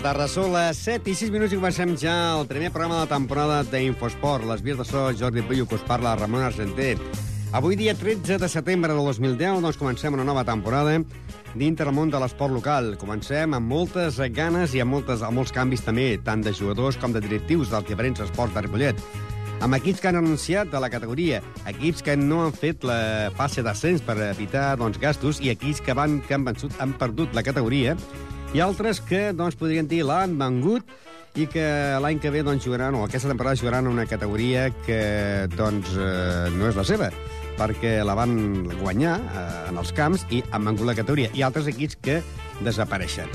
Bona tarda, són les 7 i 6 minuts i comencem ja el primer programa de la temporada d'Infosport. Les vies de so, Jordi Puyo, que us parla, Ramon Argenter. Avui, dia 13 de setembre del 2010, doncs comencem una nova temporada dintre el món de l'esport local. Comencem amb moltes ganes i amb, moltes, amb molts canvis també, tant de jugadors com de directius dels diferents esports de Ripollet amb equips que han anunciat de la categoria, equips que no han fet la fase d'ascens per evitar doncs, gastos i equips que, van, que han, vençut, han perdut la categoria i altres que doncs, podrien dir l'han vengut i que l'any que ve doncs, jugaran, o aquesta temporada jugaran una categoria que doncs, eh, no és la seva perquè la van guanyar eh, en els camps i han vengut la categoria. I altres equips que desapareixen.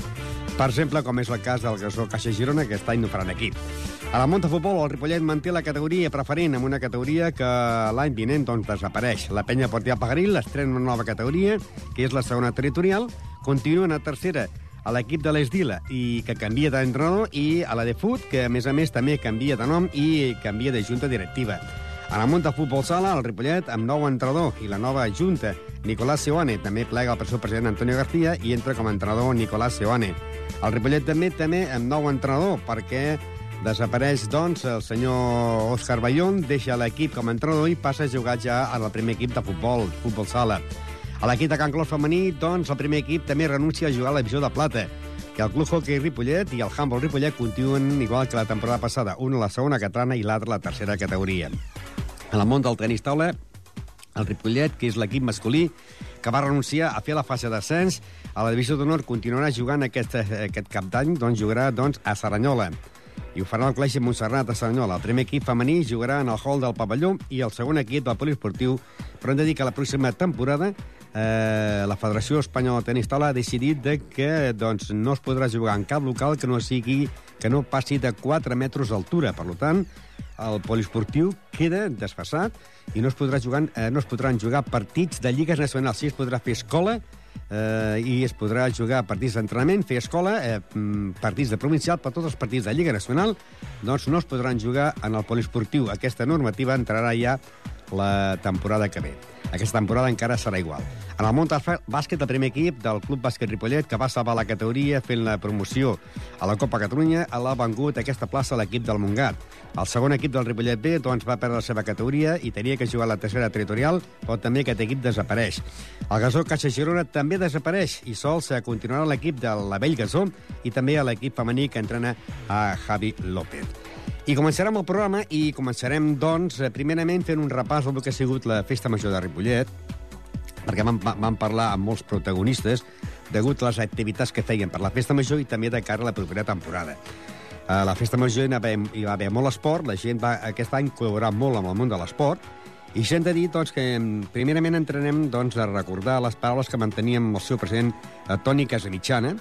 Per exemple, com és el cas del Gasó Caixa Girona, que aquest any no faran equip. A la Monta Futbol, el Ripollet manté la categoria preferent amb una categoria que l'any vinent doncs, desapareix. La penya Portia Pagaril estrena una nova categoria, que és la segona territorial, continua a tercera a l'equip de l'Esdila i que canvia d'entrenador i a la de Fut, que a més a més també canvia de nom i canvia de junta directiva. A la Monta Futbol Sala, el Ripollet, amb nou entrenador i la nova junta, Nicolás Seoane, també plega el seu president Antonio García i entra com a entrenador Nicolás Seoane. El Ripollet també també amb nou entrenador, perquè Desapareix, doncs, el senyor Òscar Bayón, deixa l'equip com a entrenador i passa a jugar ja al primer equip de futbol, futbol sala. A l'equip de Can Clos femení, doncs, el primer equip també renuncia a jugar a la divisió de plata, que el Club Hockey Ripollet i el Humboldt Ripollet continuen igual que la temporada passada, una a la segona catalana i l'altra a la tercera categoria. En el món del tenis taula, el Ripollet, que és l'equip masculí, que va renunciar a fer la fase d'ascens, a la divisió d'honor continuarà jugant aquest, aquest cap d'any, doncs jugarà doncs, a Saranyola i ho farà el Cleixi Montserrat a Saranyola. El primer equip femení jugarà en el hall del pavelló i el segon equip del poliesportiu, però hem de dir que la pròxima temporada eh, la Federació Espanyola de Tenis Taula ha decidit de que doncs, no es podrà jugar en cap local que no sigui que no passi de 4 metres d'altura. Per tant, el poliesportiu queda desfassat i no es, podrà jugar, eh, no es podran jugar partits de lligues nacionals. Sí es podrà fer escola, eh, i es podrà jugar partits d'entrenament, fer escola, eh, mm, partits de provincial, però tots els partits de Lliga Nacional doncs no es podran jugar en el poliesportiu. Aquesta normativa entrarà ja la temporada que ve. Aquesta temporada encara serà igual. En el món del bàsquet, el primer equip del Club Bàsquet Ripollet, que va salvar la categoria fent la promoció a la Copa Catalunya, l'ha vengut aquesta plaça a l'equip del Montgat. El segon equip del Ripollet B doncs, va perdre la seva categoria i tenia que jugar a la tercera territorial, però també aquest equip desapareix. El Gasó Caixa Girona també desapareix i sols continuarà l'equip de la Vell Gasó i també a l'equip femení que entrena a Javi López. I començarem el programa i començarem, doncs, primerament fent un repàs del que ha sigut la Festa Major de Ripollet, perquè vam, vam parlar amb molts protagonistes degut a les activitats que feien per la Festa Major i també de cara a la propera temporada. A la Festa Major hi va haver, hi va haver molt esport, la gent va aquest any col·laborar molt amb el món de l'esport, i s'hem de dir doncs, que primerament entrenem doncs, a recordar les paraules que manteníem el seu president eh, Toni Casamitjana,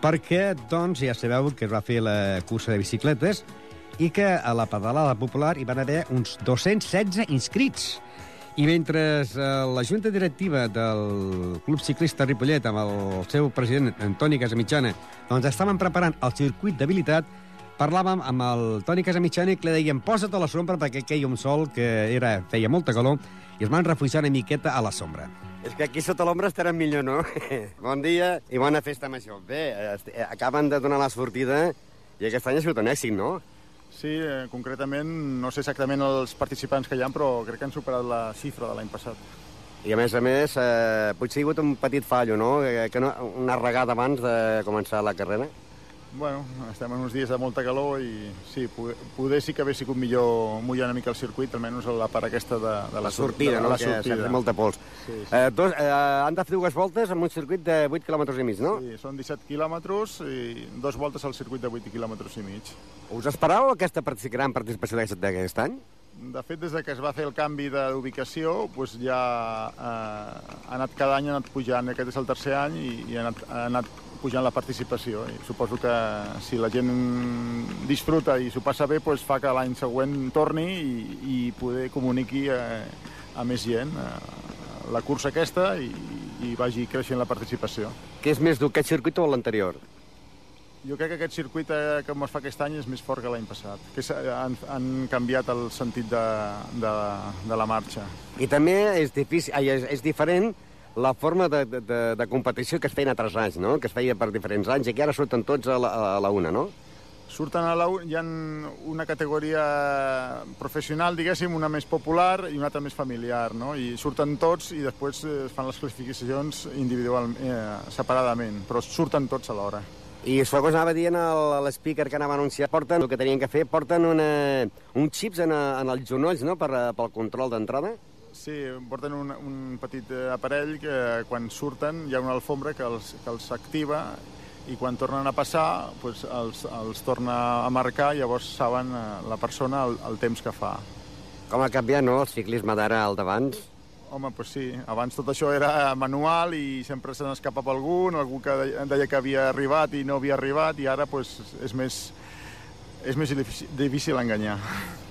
perquè doncs, ja sabeu que es va fer la cursa de bicicletes i que a la pedalada popular hi van haver uns 216 inscrits. I mentre eh, la junta directiva del Club Ciclista Ripollet amb el seu president Antoni Casamitjana doncs estaven preparant el circuit d'habilitat parlàvem amb el Toni Casamitjana i li dèiem posa't a la sombra perquè queia un sol que era, feia molta calor i es van refugiar una miqueta a la sombra. És que aquí sota l'ombra estarem millor, no? bon dia i bona festa major. Bé, acaben de donar la sortida i aquest any ha sigut un èxit, no? Sí, eh, concretament, no sé exactament els participants que hi ha, però crec que han superat la xifra de l'any passat. I a més a més, eh, potser ha hagut un petit fallo, no? Que, que no? Una regada abans de començar la carrera. Bueno, estem en uns dies de molta calor i sí, poder, poder sí que haver sigut millor mullar una mica el circuit, almenys a la part aquesta de, de la, la sortida, de, no? la sortida. Que molta pols. Sí, sí. Eh, dos, eh, han de fer dues voltes amb un circuit de 8 km i mig, no? Sí, són 17 quilòmetres i dues voltes al circuit de 8 km i mig. Us esperàveu aquesta gran participació d'aquest any? De fet, des de que es va fer el canvi d'ubicació, doncs ja eh, ha anat cada any ha anat pujant. Aquest és el tercer any i, i ha, anat, ha anat pujant la participació. I suposo que si la gent disfruta i s'ho passa bé, doncs fa que l'any següent torni i, i poder comuniqui a, a més gent a la cursa aquesta i, i vagi creixent la participació. Què és més dur, aquest circuit o l'anterior? Jo crec que aquest circuit eh, que es fa aquest any és més fort que l'any passat, que han, han canviat el sentit de, de, de la marxa. I també és, difícil, és, és diferent la forma de, de, de, competició que es feia en altres anys, no? Que es feia per diferents anys i que ara surten tots a la, a la una, no? Surten a la, u- hi ha una categoria professional, diguéssim, una més popular i una altra més familiar, no? I surten tots i després eh, es fan les classificacions individual, eh, separadament, però surten tots alhora. I segons anava dient l'speaker que anava a anunciar, porten el que tenien que fer, porten una, uns xips en, a- en els genolls, no?, per, a- pel control d'entrada. Sí, porten un, un petit eh, aparell que quan surten hi ha una alfombra que els, que els activa i quan tornen a passar doncs els, els torna a marcar i llavors saben eh, la persona el, el temps que fa. Com ha canviat, no?, el ciclisme d'ara al d'abans. Home, doncs sí, abans tot això era manual i sempre se n'escapava algun, algú que deia, que havia arribat i no havia arribat i ara doncs, és més, és més difícil, difícil enganyar.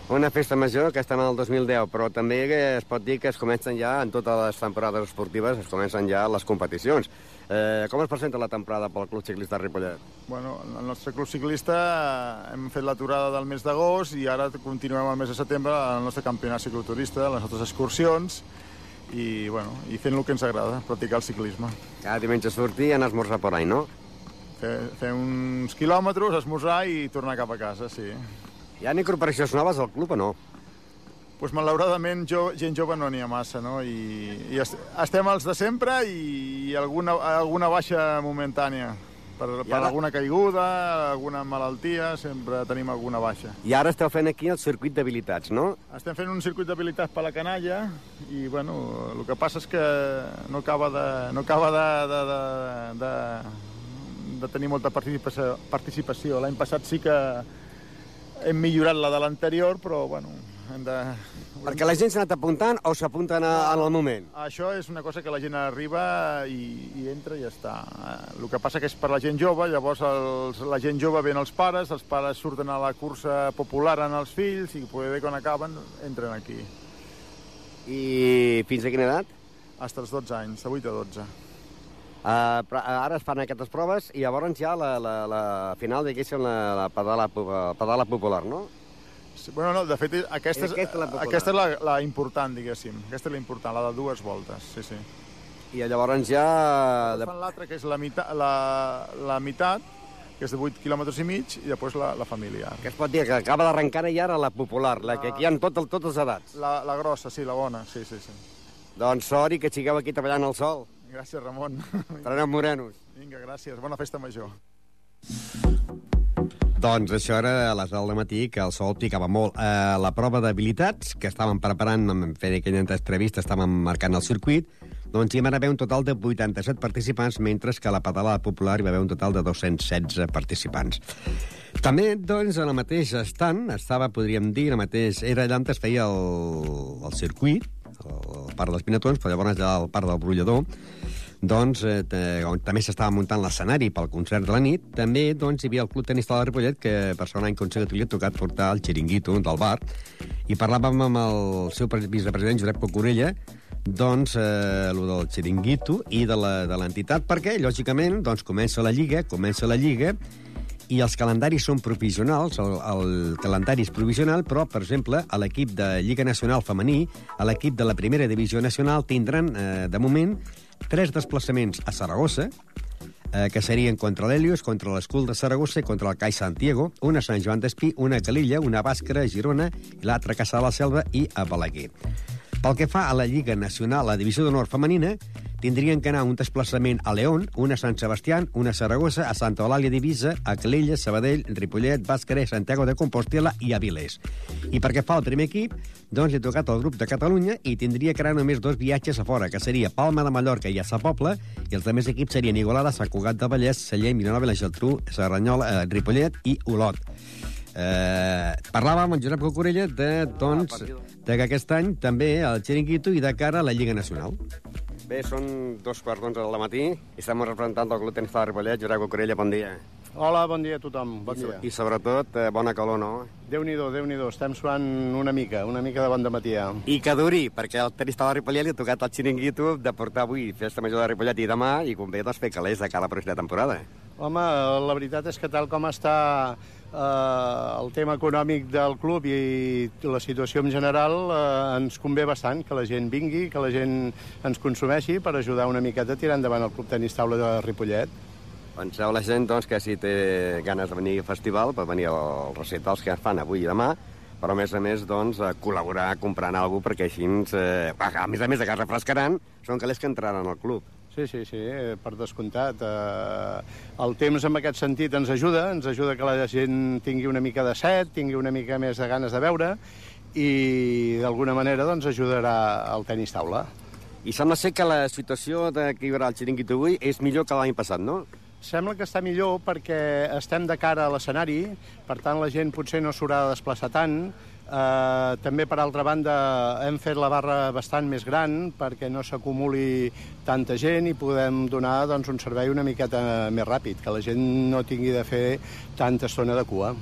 Una festa major que estem al 2010, però també es pot dir que es comencen ja, en totes les temporades esportives, es comencen ja les competicions. Eh, com es presenta la temporada pel Club Ciclista Ripollet? Bueno, el nostre club ciclista eh, hem fet l'aturada del mes d'agost i ara continuem el mes de setembre el nostre campionat cicloturista, les nostres excursions i, bueno, i fent el que ens agrada, practicar el ciclisme. Cada diumenge sortir i anar a esmorzar por ahí, no? Fer, fer uns quilòmetres, esmorzar i tornar cap a casa, sí. Hi ha incorporacions noves al club o no? pues malauradament jo, gent jove no n'hi ha massa, no? I, i est estem els de sempre i, i alguna, alguna baixa momentània. Per, per ara- alguna caiguda, alguna malaltia, sempre tenim alguna baixa. I ara esteu fent aquí el circuit d'habilitats, no? Estem fent un circuit d'habilitats per la canalla i, bueno, el que passa és que no acaba de, no acaba de, de, de, de, de tenir molta participació. participació. L'any passat sí que hem millorat la de l'anterior, però, bueno, hem de... Perquè la gent s'ha anat apuntant o s'apunten en el moment? Això és una cosa que la gent arriba i, i entra i ja està. Eh, El que passa que és per la gent jove, llavors els, la gent jove ven els pares, els pares surten a la cursa popular en els fills i poder quan acaben entren aquí. I fins a quina edat? Fins als 12 anys, de 8 a 12. Uh, ara es fan aquestes proves i llavors ja la, la, la final, diguéssim, la, la pedala, pu- pedala popular, no? Sí, bueno, no, de fet, aquesta és, Aquesta és la aquesta és la, la important, diguéssim. Aquesta és la important, la de dues voltes, sí, sí. I llavors ja... De... Fan l'altra, que és la, mita, la, la meitat, que és de 8 quilòmetres i mig, i després la, la familiar. Que es pot dir que acaba d'arrencar i ara la popular, la que aquí hi ha tot, el- totes les edats. La, la grossa, sí, la bona, sí, sí, sí. Doncs sort i que sigueu aquí treballant al sol. Gràcies, Ramon. Treneu morenos. Vinga, gràcies. Bona festa major. Doncs això era a les 10 del matí, que el sol picava molt. Eh, la prova d'habilitats, que estàvem preparant, vam fer aquella entrevista, estàvem marcant el circuit, doncs hi va haver un total de 87 participants, mentre que a la pedalada popular hi va haver un total de 216 participants. També, doncs, a la mateixa estant, estava, podríem dir, la mateix... Era allà on es feia el, el circuit, el parc dels Pinatons, però llavors allà al parc del Brollador, doncs, eh, on també s'estava muntant l'escenari pel concert de la nit, també doncs, hi havia el Club Tenista de Ripollet, que per segon any consecutiu li ha tocat portar el xiringuito del bar, i parlàvem amb el seu pre- vicepresident, Josep Cocorella, doncs, eh, lo del xiringuito i de l'entitat, perquè, lògicament, doncs, comença la Lliga, comença la Lliga, i els calendaris són provisionals, el, el calendari és provisional, però, per exemple, a l'equip de Lliga Nacional Femení, a l'equip de la Primera Divisió Nacional, tindran, eh, de moment, tres desplaçaments a Saragossa, eh, que serien contra l'Helios, contra l'Escul de Saragossa i contra el CAI Santiago, una a Sant Joan d'Espí, una a Calilla, una a Bàscara, a Girona, i l'altra a Caçà de la Selva i a Balaguer. Pel que fa a la Lliga Nacional, la Divisió d'Honor Femenina, tindrien que anar un desplaçament a León, una a Sant Sebastià, una a Saragossa, a Santa Eulàlia d'Ivisa, a Calella, Sabadell, Ripollet, Bàscara, Santiago de Compostela i a Vilés. I perquè fa el primer equip, doncs li ha tocat al grup de Catalunya i tindria que anar només dos viatges a fora, que seria Palma de Mallorca i a Sa Pobla, i els altres equips serien Igualada, Sant Cugat de Vallès, Sallent, Vilanova, la Geltrú, Serranyola, eh, Ripollet i Olot. Eh, parlàvem amb en Josep Cocorella de, doncs, de que aquest any també el Chiringuito i de cara a la Lliga Nacional. Bé, són dos quarts d'onze del matí i estem representant del Club Tenista de Ripollet. Josep Cocorella, bon dia. Hola, bon dia a tothom. Bon dia. I sobretot, eh, bona calor, no? Déu-n'hi-do, déu nhi déu Estem suant una mica, una mica de bon dematí. ja. I que duri, perquè el tenista de Ripollet li ha tocat el xiringuito de portar avui festa major de Ripollet i demà, i convé doncs, fer calés de cada pròxima temporada. Home, la veritat és que tal com està eh, el tema econòmic del club i la situació en general eh, ens convé bastant que la gent vingui, que la gent ens consumeixi per ajudar una miqueta a tirar endavant el Club Tenis Taula de Ripollet. Penseu la gent doncs, que si té ganes de venir al festival pot venir als recitals que fan avui i demà, però a més a més doncs, a col·laborar comprant alguna cosa perquè així, eh, a més a més de que es refrescaran, són calés que entraran al club. Sí, sí, sí, eh, per descomptat. Eh, el temps en aquest sentit ens ajuda, ens ajuda que la gent tingui una mica de set, tingui una mica més de ganes de veure i d'alguna manera doncs, ajudarà al tenis taula. I sembla ser que la situació de que hi haurà el xiringuito avui és millor que l'any passat, no? Sembla que està millor perquè estem de cara a l'escenari, per tant la gent potser no s'haurà de desplaçar tant, Eh, també, per altra banda, hem fet la barra bastant més gran perquè no s'acumuli tanta gent i podem donar doncs, un servei una miqueta més ràpid, que la gent no tingui de fer tanta estona de cua.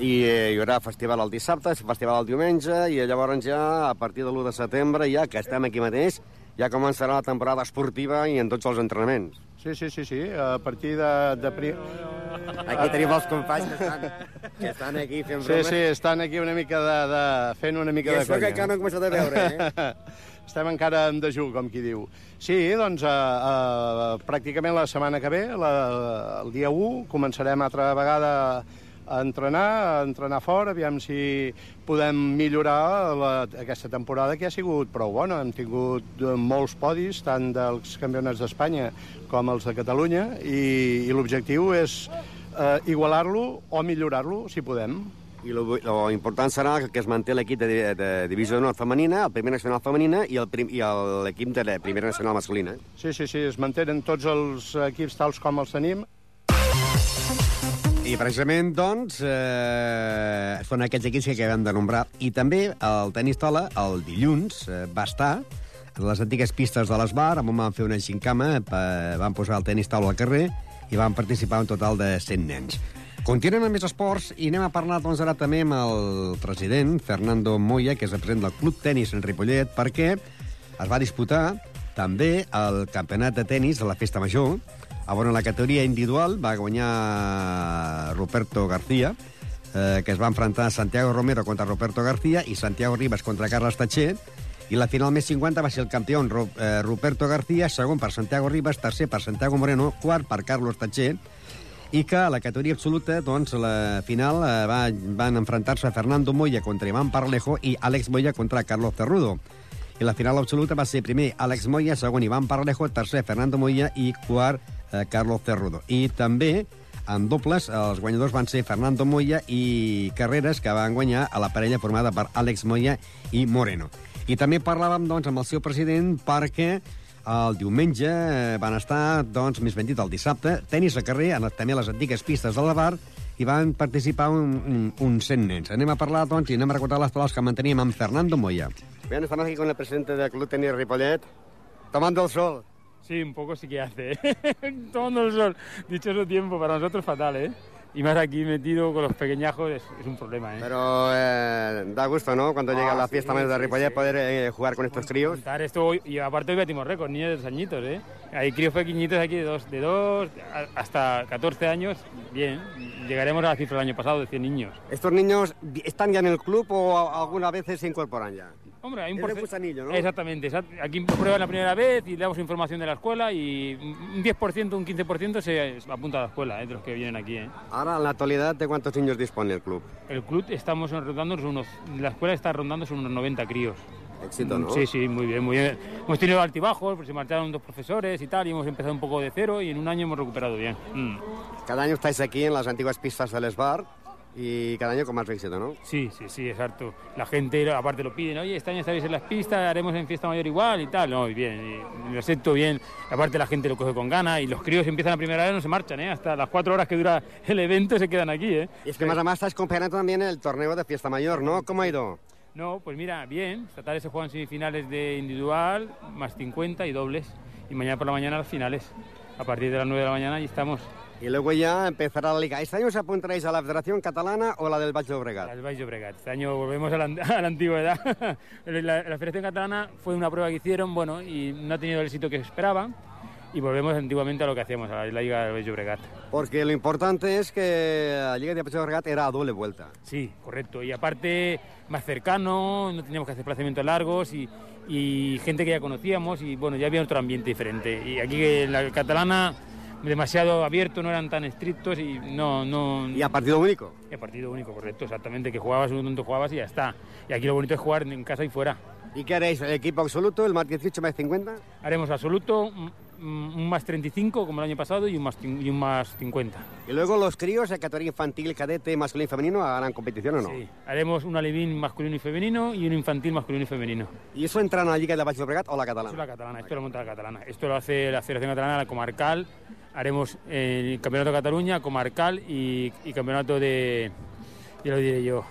I eh, hi haurà festival el dissabte, festival el diumenge, i llavors ja, a partir de l'1 de setembre, ja que estem aquí mateix, ja començarà la temporada esportiva i en tots els entrenaments. Sí, sí, sí, sí. A partir de... de pri... Aquí tenim els companys que estan, que estan aquí fent bromes. Sí, sí, estan aquí una mica de, de fent una mica I de conya. que encara no he començat a veure, eh? Estem encara en dejú, com qui diu. Sí, doncs uh, uh, pràcticament la setmana que ve, la, el dia 1, començarem altra vegada a entrenar, a entrenar fort, aviam si podem millorar la, aquesta temporada que ha sigut prou bona. Hem tingut eh, molts podis, tant dels campionats d'Espanya com els de Catalunya, i, i l'objectiu és eh, igualar-lo o millorar-lo, si podem. I lo, lo important serà que es manté l'equip de, de divisió nord femenina, el primer nacional femenina i l'equip de primera nacional masculina. Sí, sí, sí, es mantenen tots els equips tals com els tenim. I precisament, doncs, eh, són aquests equips que acabem de nombrar. I també el tenis taula, el dilluns, eh, va estar a les antigues pistes de l'Esbar, on van fer una xincama, eh, van posar el tenis taula al carrer i van participar un total de 100 nens. Continuem amb més esports i anem a parlar doncs, ara també amb el president, Fernando Moya, que és el president del Club Tenis en Ripollet, perquè es va disputar també el campionat de tenis de la Festa Major, a bueno, la categoria individual va guanyar Ruperto García, eh, que es va enfrontar a Santiago Romero contra Ruperto García i Santiago Ribas contra Carles Tatxer, i la final més 50 va ser el campió eh, Ruperto García, segon per Santiago Ribas, tercer per Santiago Moreno, quart per Carlos Tatxer, i que a la categoria absoluta, doncs, la final eh, va, van enfrontar-se Fernando Moya contra Iván Parlejo i Àlex Moya contra Carlos Cerrudo. I la final absoluta va ser primer Àlex Moya, segon Iván Parlejo, tercer Fernando Moya i quart eh, Carlos Cerrudo. I també en dobles, els guanyadors van ser Fernando Moya i Carreras, que van guanyar a la parella formada per Àlex Moya i Moreno. I també parlàvem doncs, amb el seu president perquè el diumenge eh, van estar, doncs, més ben dit, el dissabte, tenis a carrer, en, també a les antigues pistes de la bar, i van participar un, un, uns 100 nens. Anem a parlar, doncs, i anem a recordar les paraules que manteníem amb Fernando Moya. Bien, estamos aquí con el presidente del Club Tenis Ripollet, tomando el sol. Sí, un poco sí que hace. Tomando el sol. Dichoso tiempo, para nosotros fatal, ¿eh? Y más aquí metido con los pequeñajos es, es un problema, ¿eh? Pero eh, da gusto, ¿no? Cuando Ah, llega la sí, fiesta sí, de Ripollet sí. poder eh, jugar con estos críos. Esto hoy, y aparte hoy batimos récord, niños de dos añitos, ¿eh? Hay críos pequeñitos aquí de dos, de dos hasta 14 años, bien. Llegaremos a la cifra del año pasado de 100 niños. ¿Estos niños están ya en el club o a- alguna vez se incorporan ya? Hombre, hay un Es de porce- gusanillo, ¿no? Exactamente. exact- Aquí prueban la primera vez y le damos información de la escuela y un 10%, un 15% se apunta a la escuela, ¿eh? De los que vienen aquí, ¿eh? Ahora, en la actualidad, ¿de cuántos niños dispone el club? El club estamos rondando unos, la escuela está rondando unos 90 críos. Éxito, ¿no? Sí, sí, muy bien, muy bien. Hemos tenido altibajos, pues se marcharon dos profesores y tal, y hemos empezado un poco de cero y en un año hemos recuperado bien. Mm. Cada año estáis aquí en las antiguas pistas del Esbar y cada año con más éxito, ¿no? Sí, sí, sí, exacto. La gente aparte lo piden, oye, este año estaréis en las pistas, haremos en fiesta mayor igual y tal. No, y bien, y lo acepto bien. Aparte la gente lo coge con ganas y los críos empiezan a primera vez no se marchan, ¿eh? Hasta las cuatro horas que dura el evento se quedan aquí, ¿eh? Y es que más además estáis compaginando también el torneo de fiesta mayor, ¿no? ¿Cómo ha ido? No, pues mira, bien. Esta tarde se juegan semifinales de individual, más 50 y dobles. Y mañana por la mañana las finales. A partir de las 9 de la mañana y estamos. Y luego ya empezará la liga. ¿Este año os apuntaréis a la Federación Catalana o la del Baix Llobregat? Al Baix Llobregat. Este año volvemos a la, a la antigüedad. La, la Federación Catalana fue una prueba que hicieron, bueno, y no ha tenido el éxito que esperaban. y volvemos antiguamente a lo que hacíamos, a la Liga de Llobregat. Porque lo importante es que la Liga de Pacho Regat era a doble vuelta. Sí, correcto. Y aparte, más cercano, no teníamos que hacer desplazamientos largos y, y gente que ya conocíamos y bueno, ya había otro ambiente diferente. Y aquí en la catalana demasiado abierto, no eran tan estrictos y no... no Y a partido único. y a partido único, correcto, exactamente, que jugabas un tonto jugabas y ya está. Y aquí lo bonito es jugar en casa y fuera. ¿Y qué haréis? ¿El equipo absoluto, el más 18 más 50? Haremos absoluto mm, mm, un más 35 como el año pasado y un más, y un más 50. Y luego los críos, el categoría infantil, cadete, masculino y femenino, harán competición o no? Sí. Haremos un alevín masculino y femenino y un infantil masculino y femenino. ¿Y eso entra en la Liga de Baix Llobregat o la Esto es catalana? la catalana, esto lo monta la catalana. Esto lo hace la Federación Catalana, la comarcal. Haremos el Campeonato de Cataluña, comarcal y, y campeonato de, ya lo diré yo,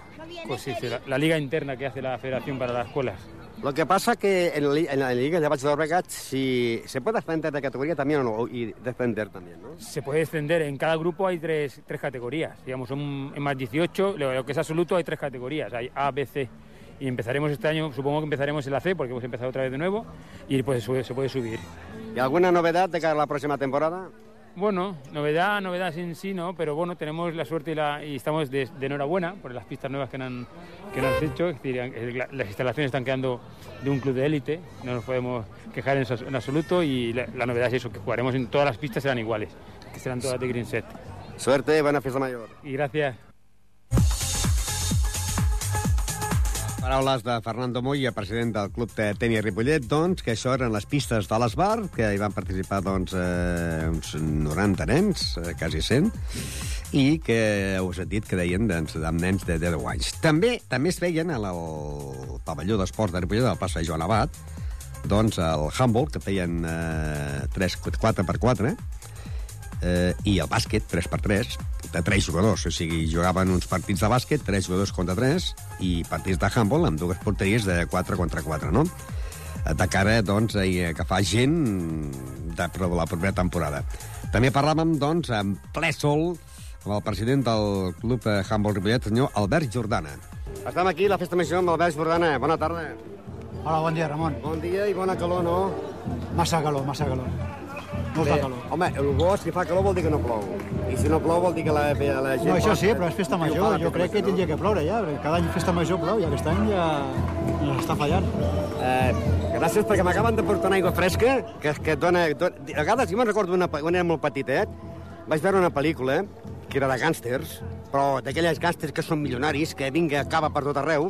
pues sí, la, la liga interna que hace la Federación para las escuelas. Lo que pasa que en la, li- en la Liga de Llobregat si se puede ascender de categoría también o no, y descender también, ¿no? Se puede extender, en cada grupo hay tres, tres categorías. Digamos, son en más 18, lo, lo que es absoluto hay tres categorías, hay A, B, C. Y empezaremos este año, supongo que empezaremos en la C, porque hemos empezado otra vez de nuevo, y pues se puede- se puede subir. ¿Y alguna novedad de cara a la próxima temporada? Bueno, novedad, novedad en sí, ¿no? Pero bueno, tenemos la suerte y, la- y estamos de, de enhorabuena por las pistas nuevas que nos han, que nos han hecho. Es decir, eh, la- las instalaciones están quedando de un club de élite, no nos podemos quejar en absoluto y la, la novedad es eso, que jugaremos en todas las pistas serán iguales, que serán todas de green set. Suerte, buena fiesta mayor. Y gracias. Paraules de Fernando Moya, president del Club de Tenis Ripollet, doncs, que això eren les pistes de l'Esbar, que hi van participar doncs, eh, uns 90 nens, eh, quasi 100, i que us he dit que deien doncs, amb nens de 10 anys. També també es veien al pavelló d'esports de Ripollet, al passeig Joan Abat, doncs el handball, que feien eh, 3, 4 per 4, eh, i el bàsquet 3x3 de 3 jugadors, o sigui, jugaven uns partits de bàsquet, 3 jugadors contra 3 i partits de handball amb dues porteries de 4 contra 4, no? De cara, doncs, a agafar gent de, la propera temporada. També parlàvem, doncs, en ple sol amb el president del Club de Handball Ripollet, senyor Albert Jordana. Estem aquí a la festa major amb Albert Jordana. Bona tarda. Hola, bon dia, Ramon. Bon dia i bona calor, no? Massa calor, massa calor. Molta Bé, calor. Home, el bo, si fa calor vol dir que no plou. I si no plou vol dir que la, la gent... No, això sí, però és festa major. Jo crec que no? tindria que ploure ja, perquè cada any festa major plou i aquest any ja ens està fallant. Eh, gràcies perquè m'acaben de portar una aigua fresca que, que et dona, dona... A vegades, jo me'n recordo una, quan era molt petitet, vaig veure una pel·lícula que era de gàngsters, però d'aquelles gàngsters que són milionaris, que vinga, acaba per tot arreu,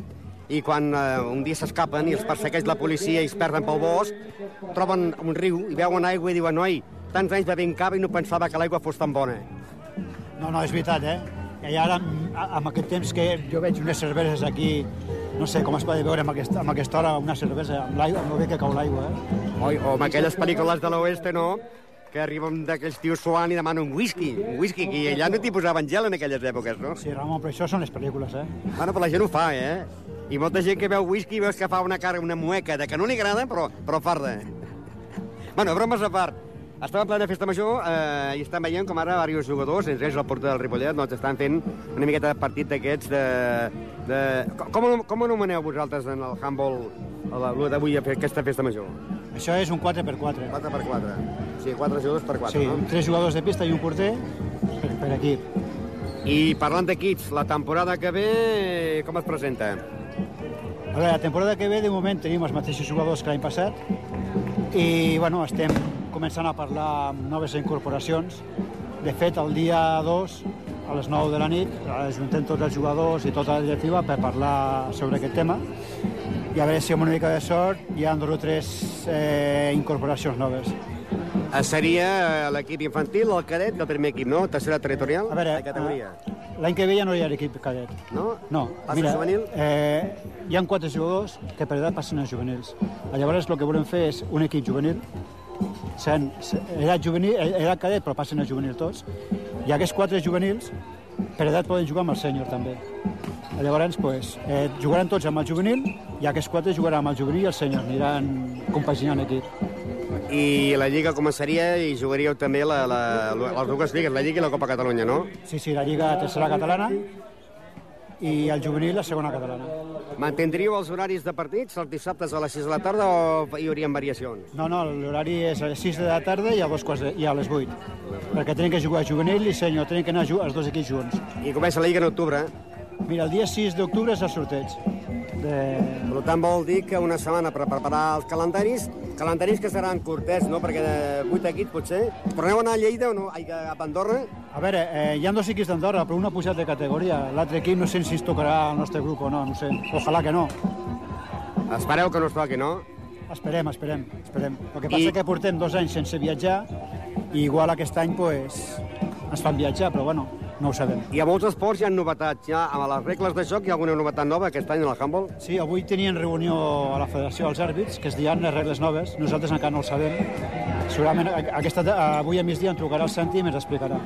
i quan eh, un dia s'escapen i els persegueix la policia i es perden pel bosc, troben un riu i veuen aigua i diuen, noi, tants anys bevent cava i no pensava que l'aigua fos tan bona. No, no, és veritat, eh? I ara, amb, aquest temps que jo veig unes cerveses aquí, no sé com es pot veure amb aquesta, amb aquesta hora una cervesa, amb l'aigua, amb el bé que cau l'aigua, eh? Oi, o amb aquelles pel·lícules de l'oeste, no?, que arriben d'aquells tios suant i demanen un whisky, un whisky, que allà no t'hi posaven gel en aquelles èpoques, no? Sí, Ramon, però això són les pel·lícules, eh? Bueno, però la gent ho fa, eh? I molta gent que veu whisky veus que fa una cara, una mueca de que no li agrada, però, però farda. Bueno, bromes a part. Estem en plena festa major eh, i estem veient com ara diversos jugadors, entre ells el porter del Ripollet, doncs estan fent una miqueta de partit d'aquests de... de... Com, com anomeneu vosaltres en el handball la- d'avui aquesta festa major? Això és un 4x4. 4 4. Sí, 4 jugadors per 4, Sí, no? tres jugadors de pista i un porter per, per equip. I parlant d'equips, la temporada que ve com es presenta? A veure, la temporada que ve, de moment, tenim els mateixos jugadors que l'any passat i, bueno, estem començant a parlar amb noves incorporacions. De fet, el dia 2, a les 9 de la nit, ajuntem tots els jugadors i tota la directiva per parlar sobre aquest tema i a veure si amb una mica de sort hi ha dos o tres eh, incorporacions noves. Eh, Seria eh, l'equip infantil, el cadet i el primer equip, no? Tercera territorial? A veure, de categoria. eh, l'any que ve ja no hi ha equip cadet. No? No, Passa mira, juvenil? eh, hi ha quatre jugadors que per edat passen a juvenils. Llavors el que volem fer és un equip juvenil, seran edat, juvenil, edat cadet però passen a juvenil tots, i aquests quatre juvenils per edat poden jugar amb el sènior també. Llavors, pues, eh, jugaran tots amb el juvenil i aquests quatre jugaran amb el juvenil i el sènior, aniran compaginant equip. I la Lliga començaria i jugaríeu també la, la, les dues lligues, la Lliga i la Copa Catalunya, no? Sí, sí, la Lliga Tercera Catalana i el juvenil la segona catalana. Mantindríeu els horaris de partits, els dissabtes a les 6 de la tarda o hi haurien variacions? No, no, l'horari és a les 6 de la tarda i a, dos quarts de, i a les 8. Perquè tenen que jugar juvenil i senyor, tenen que anar els dos equips junts. I comença la Lliga en octubre. Mira, el dia 6 d'octubre és el sorteig. De... Per tant, vol dir que una setmana per preparar els calendaris, calendaris que seran curtets, no? Perquè de 8 equips, potser. Torneu a anar a Lleida o no? Ai, a Andorra? A veure, eh, hi ha dos equips d'Andorra, però un ha pujat de categoria. L'altre equip no sé si es tocarà al nostre grup o no, no sé. Ojalà que no. Espereu que no es toqui, no? Esperem, esperem, esperem. El que passa I... que portem dos anys sense viatjar i igual aquest any pues, ens fan viatjar, però bueno, no ho sabem. I a molts esports hi ha novetats. Ja amb les regles de joc hi ha alguna novetat nova aquest any en el handball? Sí, avui tenien reunió a la Federació dels Àrbits, que es diran les regles noves. Nosaltres encara no ho sabem. Segurament aquesta, avui a migdia em trucarà el Santi i ens explicarà.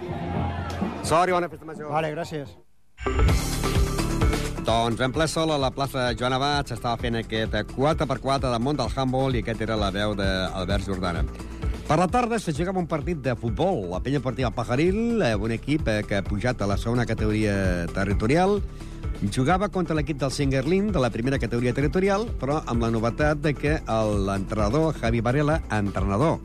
Sort i bona festa major. Vale, gràcies. Doncs en ple sol a la plaça Joan Abad s'estava fent aquest 4x4 del món del handball i aquest era la veu d'Albert Jordana. Per la tarda se jugava un partit de futbol. La penya partida Pajaril, eh, un equip eh, que ha pujat a la segona categoria territorial, jugava contra l'equip del Singerlin de la primera categoria territorial, però amb la novetat de que l'entrenador, Javi Varela, entrenador,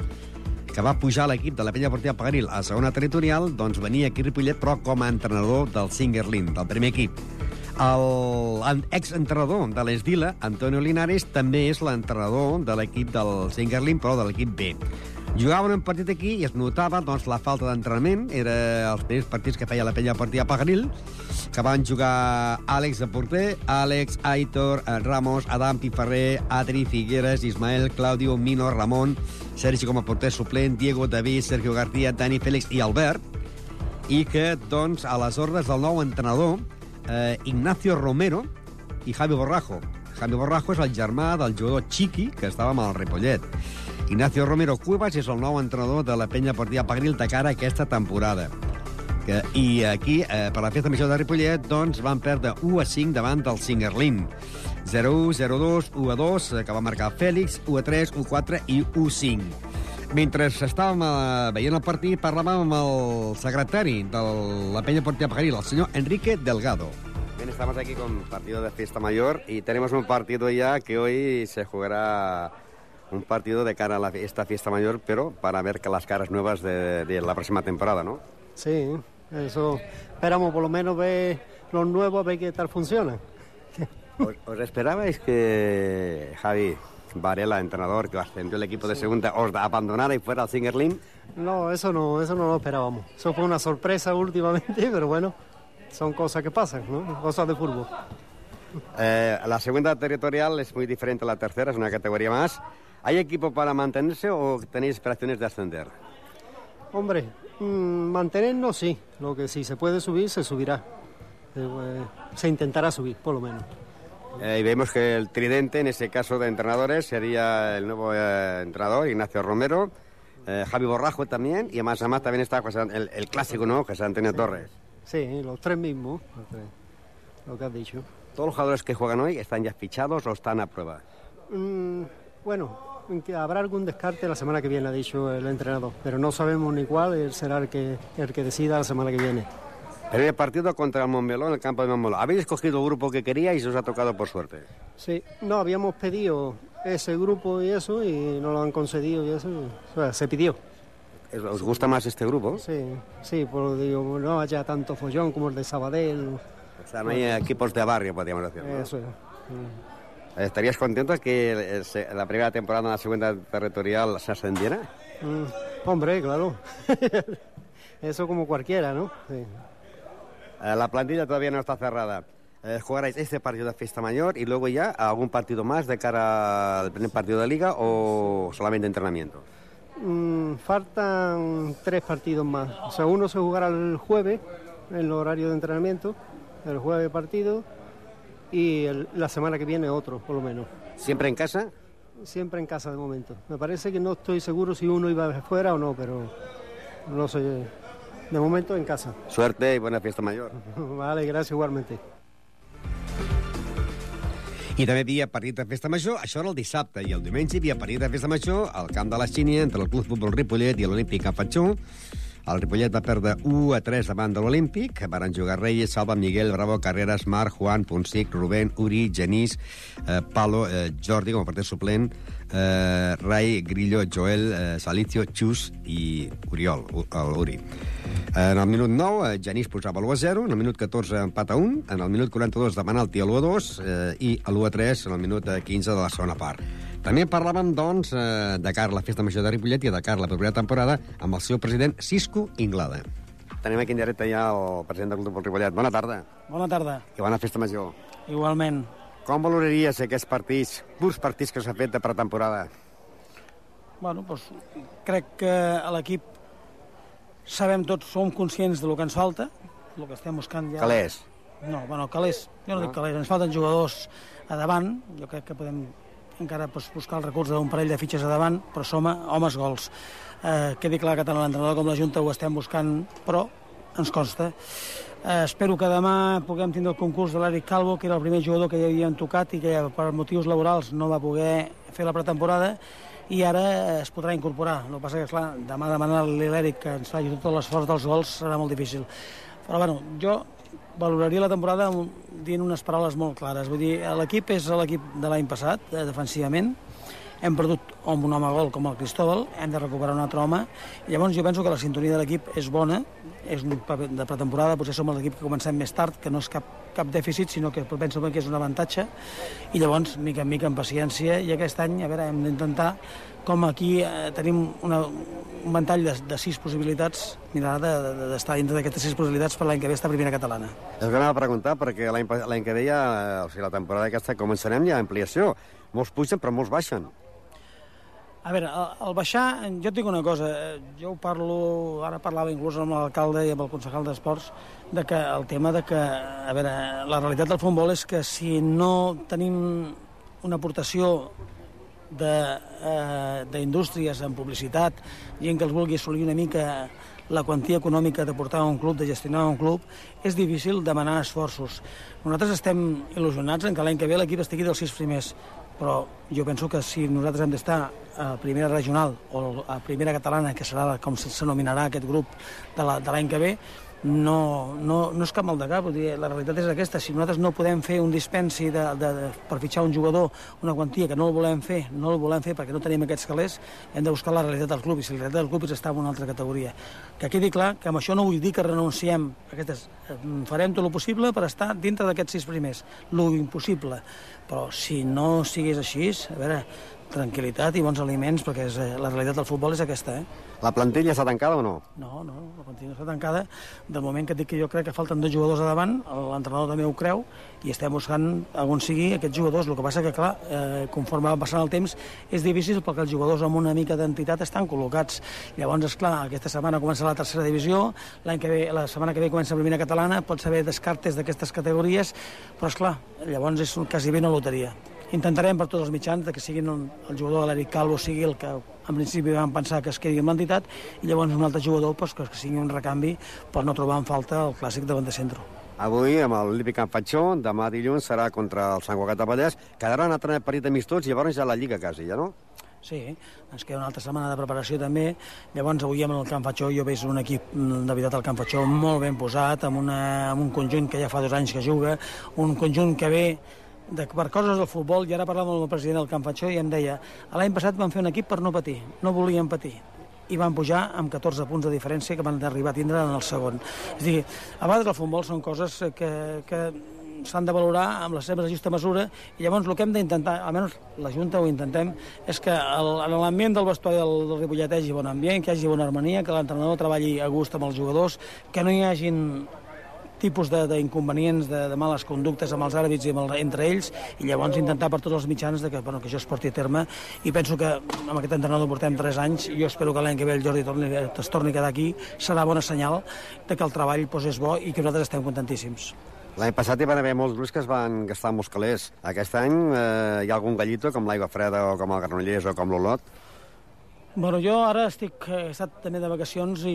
que va pujar l'equip de la penya partida Pajaril a segona territorial, doncs venia aquí a Ripollet, però com a entrenador del Singerlin, del primer equip. El exentrenador de l'Esdila, Antonio Linares, també és l'entrenador de l'equip del Singerlin, però de l'equip B. Jugaven un partit aquí i es notava doncs, la falta d'entrenament. Era els primers partits que feia la penya partida Pagaril, que van jugar Àlex de porter, Àlex, Aitor, eh, Ramos, Adam Piferrer, Adri, Figueres, Ismael, Claudio, Mino, Ramon, Sergi com a porter suplent, Diego, David, Sergio García, Dani Félix i Albert, i que, doncs, a les ordres del nou entrenador, eh, Ignacio Romero i Javi Borrajo. Javi Borrajo és el germà del jugador Chiqui, que estava amb el Ripollet. Ignacio Romero Cuevas és el nou entrenador de la penya partida Pagril de cara a aquesta temporada. Que, I aquí, eh, per la festa major de Ripollet, doncs, van perdre 1 a 5 davant del Singerlin. 0-1, 0-2, 1 a 2, eh, que va marcar Fèlix, 1 a 3, 1 a 4 i 1 a 5. Mentre estàvem eh, veient el partit, parlàvem amb el secretari de la penya partida Pajaril, el senyor Enrique Delgado. Bien, estamos aquí con partido de fiesta mayor y tenemos un partido ya que hoy se jugará un partido de cara a la- esta fiesta mayor, pero para ver que las caras nuevas de, de la próxima temporada, ¿no? Sí, eso. Esperamos por lo menos ver los nuevos, a ver qué tal funciona. ¿Os, os esperabais que Javi Varela, entrenador que ascendió el equipo de segunda, os abandonara y fuera al Singerlin? No, eso no, eso no lo esperábamos. Eso fue una sorpresa últimamente, pero bueno, son cosas que pasan, ¿no? Cosas de fútbol. Eh, la segunda territorial es muy diferente a la tercera, es una categoría más. ¿Hay equipo para mantenerse o tenéis esperaciones de ascender? Hombre, mm, mantenernos sí. Lo que si se puede subir, se subirá. Eh, eh, se intentará subir, por lo menos. Eh, y vemos que el tridente, en ese caso de entrenadores, sería el nuevo eh, entrenador, Ignacio Romero, Javi Borrajo también, y además, además también está José el, el clásico, ¿no? José Antonio Torres. Sí, los tres mismos, los tres, lo que has dicho. ¿Todos los jugadores que juegan hoy están ya fichados o están a prueba? Mm, bueno, que habrá algún descarte la semana que viene, ha dicho el entrenador, pero no sabemos ni cuál, él será el que, el que decida la semana que viene. Primer partido contra el Montmeló en el campo de Montmeló. ¿Habéis escogido el grupo que queríais y os ha tocado por suerte? Sí, no, habíamos pedido ese grupo y eso, y no lo han concedido y eso, o sea, se pidió. ¿Os gusta más este grupo? Sí, sí, por digo, no haya tanto follón como el de Sabadell, O sea, no hay equipos de barrio, podríamos decir. ¿no? eso es. ¿Estarías contento que se- la primera temporada en la segunda territorial se ascendiera? Mm, hombre, claro. eso como cualquiera, ¿no? Sí. Eh, la plantilla todavía no está cerrada. Eh, ¿Jugaréis este partido de fiesta mayor y luego ya algún partido más de cara al primer partido de liga o solamente entrenamiento? Mm, faltan tres partidos más. O sea, uno se jugará el jueves, en el horario de entrenamiento, el jueves partido, y el- la semana que viene otro, por lo menos. ¿Siempre en casa? Siempre en casa de momento. Me parece que no estoy seguro si uno iba fuera o no, pero no sé. De momento en casa. Suerte y buena fiesta mayor. Vale, gracias igualmente. I també havia partit de festa major, això era el dissabte, i el diumenge hi havia partit de festa major al camp de la Xínia entre el Club Futbol Ripollet i l'Olímpic Capatxó. El Ripollet va perdre 1 a 3 davant de l'Olímpic. Van jugar Reyes, Salva, Miguel, Bravo, Carreras, Marc, Juan, Ponsic, Rubén, Uri, Genís, eh, Palo, eh, Jordi com a partit suplent, eh, Rai, Grillo, Joel, eh, Salicio, Xus i Oriol, l'Uri. En el minut 9, eh, Genís posava l'1 a 0, en el minut 14 empat a 1, en el minut 42 demana el l'1 a 2 eh, i l'1 a 3 en el minut 15 de la segona part. També parlàvem, doncs, eh, de cara a la Festa Major de Ripollet i de cara a la propera temporada amb el seu president Cisco Inglada. Tenim aquí en directe ja el president del Club del Ripollet. Bona tarda. Bona tarda. I bona Festa Major. Igualment. Com valoraries aquests partits, purs partits que s'ha fet de pretemporada? Bueno, doncs, crec que a l'equip sabem tots, som conscients del que ens falta, el que estem buscant ja... Calés. No, bueno, calés. Jo no, no. dic calés, ens falten jugadors a davant, jo crec que podem encara pues, buscar el recurs d'un parell de fitxes a davant, però som homes gols. Eh, quedi clar que tant l'entrenador com la Junta ho estem buscant, però ens consta. Eh, espero que demà puguem tindre el concurs de l'Eric Calvo, que era el primer jugador que ja havien tocat i que per motius laborals no va poder fer la pretemporada, i ara es podrà incorporar. El que passa que, clar, demà demanar a l'Eric que ens faci tot l'esforç dels gols serà molt difícil. Però, bueno, jo valoraria la temporada dient unes paraules molt clares. Vull dir, l'equip és l'equip de l'any passat, eh, defensivament, hem perdut amb un home gol com el Cristóbal, hem de recuperar un altre home, llavors jo penso que la sintonia de l'equip és bona, és un paper de pretemporada, potser som l'equip que comencem més tard, que no és cap, cap dèficit, sinó que penso que és un avantatge, i llavors, mica en mica, amb paciència, i aquest any, a veure, hem d'intentar, com aquí eh, tenim una, un ventall de, de sis possibilitats, mirar d'estar de, de, dintre d'aquestes sis possibilitats per l'any que ve esta primera catalana. És que anava a preguntar, perquè l'any que ve ja, o sigui, la temporada aquesta començarem ja ampliació. Molts pugen, però molts baixen. A veure, el, baixar, jo et dic una cosa, jo ho parlo, ara parlava inclús amb l'alcalde i amb el concejal d'Esports, de que el tema de que, a veure, la realitat del futbol és que si no tenim una aportació d'indústries eh, en publicitat, gent que els vulgui assolir una mica la quantia econòmica de portar un club, de gestionar un club, és difícil demanar esforços. Nosaltres estem il·lusionats en que l'any que ve l'equip estigui dels sis primers, però jo penso que si nosaltres hem d'estar a primera regional o a primera catalana, que serà com s'anomenarà aquest grup de l'any que ve, no, no, no és cap mal de cap, dir, la realitat és aquesta, si nosaltres no podem fer un dispensi de, de, de, per fitxar un jugador, una quantia que no el volem fer, no el volem fer perquè no tenim aquests calés, hem de buscar la realitat del club, i si la realitat del club és estar en una altra categoria. Que quedi clar que amb això no vull dir que renunciem. Aquestes... Farem tot el possible per estar dintre d'aquests sis primers, lo impossible, però si no sigués així, a veure, tranquil·litat i bons aliments, perquè és, eh, la realitat del futbol és aquesta. Eh? La plantilla està tancada o no? No, no, la plantilla està tancada. Del moment que et dic que jo crec que falten dos jugadors a davant, l'entrenador també ho creu, i estem buscant on sigui aquests jugadors. El que passa que, clar, eh, conforme va passant el temps, és difícil perquè els jugadors amb una mica d'entitat estan col·locats. Llavors, és clar, aquesta setmana comença la tercera divisió, l'any que ve, la setmana que ve comença la primera catalana, pot saber descartes d'aquestes categories, però, és clar, llavors és quasi bé una loteria intentarem per tots els mitjans que siguin el, el jugador de l'Eric Calvo sigui el que en principi vam pensar que es quedi amb l'entitat i llavors un altre jugador pues, que, que sigui un recanvi per no trobar en falta el clàssic davant de centre. Avui, amb l'Olímpic Can Fatxó, demà dilluns serà contra el Sant Cugat de Vallès. Quedarà un altre parit amistots i llavors ja la Lliga quasi, ja no? Sí, ens queda una altra setmana de preparació també. Llavors avui amb el Camp Fatxó jo veig un equip de veritat al Camp Fatxó molt ben posat, amb, una, amb un conjunt que ja fa dos anys que juga, un conjunt que ve de, per coses del futbol, i ara parlàvem amb el president del Camp Fatxó i em deia l'any passat vam fer un equip per no patir, no volíem patir i van pujar amb 14 punts de diferència que van arribar a tindre en el segon. És a dir, a vegades el futbol són coses que, que s'han de valorar amb la seva justa mesura i llavors el que hem d'intentar, almenys la Junta ho intentem, és que el, en l'ambient del vestuari del, del Ripollet hi hagi bon ambient, que hi hagi bona harmonia, que l'entrenador treballi a gust amb els jugadors, que no hi hagin tipus d'inconvenients, de, de, de males conductes amb els àrbits i amb el, entre ells, i llavors intentar per tots els mitjans de que, bueno, que això es porti a terme, i penso que amb aquest entrenador portem 3 anys, i jo espero que l'any que ve el Jordi torni, es torni a quedar aquí, serà bona senyal de que el treball pues, és bo i que nosaltres estem contentíssims. L'any passat hi van haver molts grups que es van gastar molts calés. Aquest any eh, hi ha algun gallito, com l'aigua freda o com el Granollers o com l'Olot, Bueno, jo ara estic, he estat també de vacacions i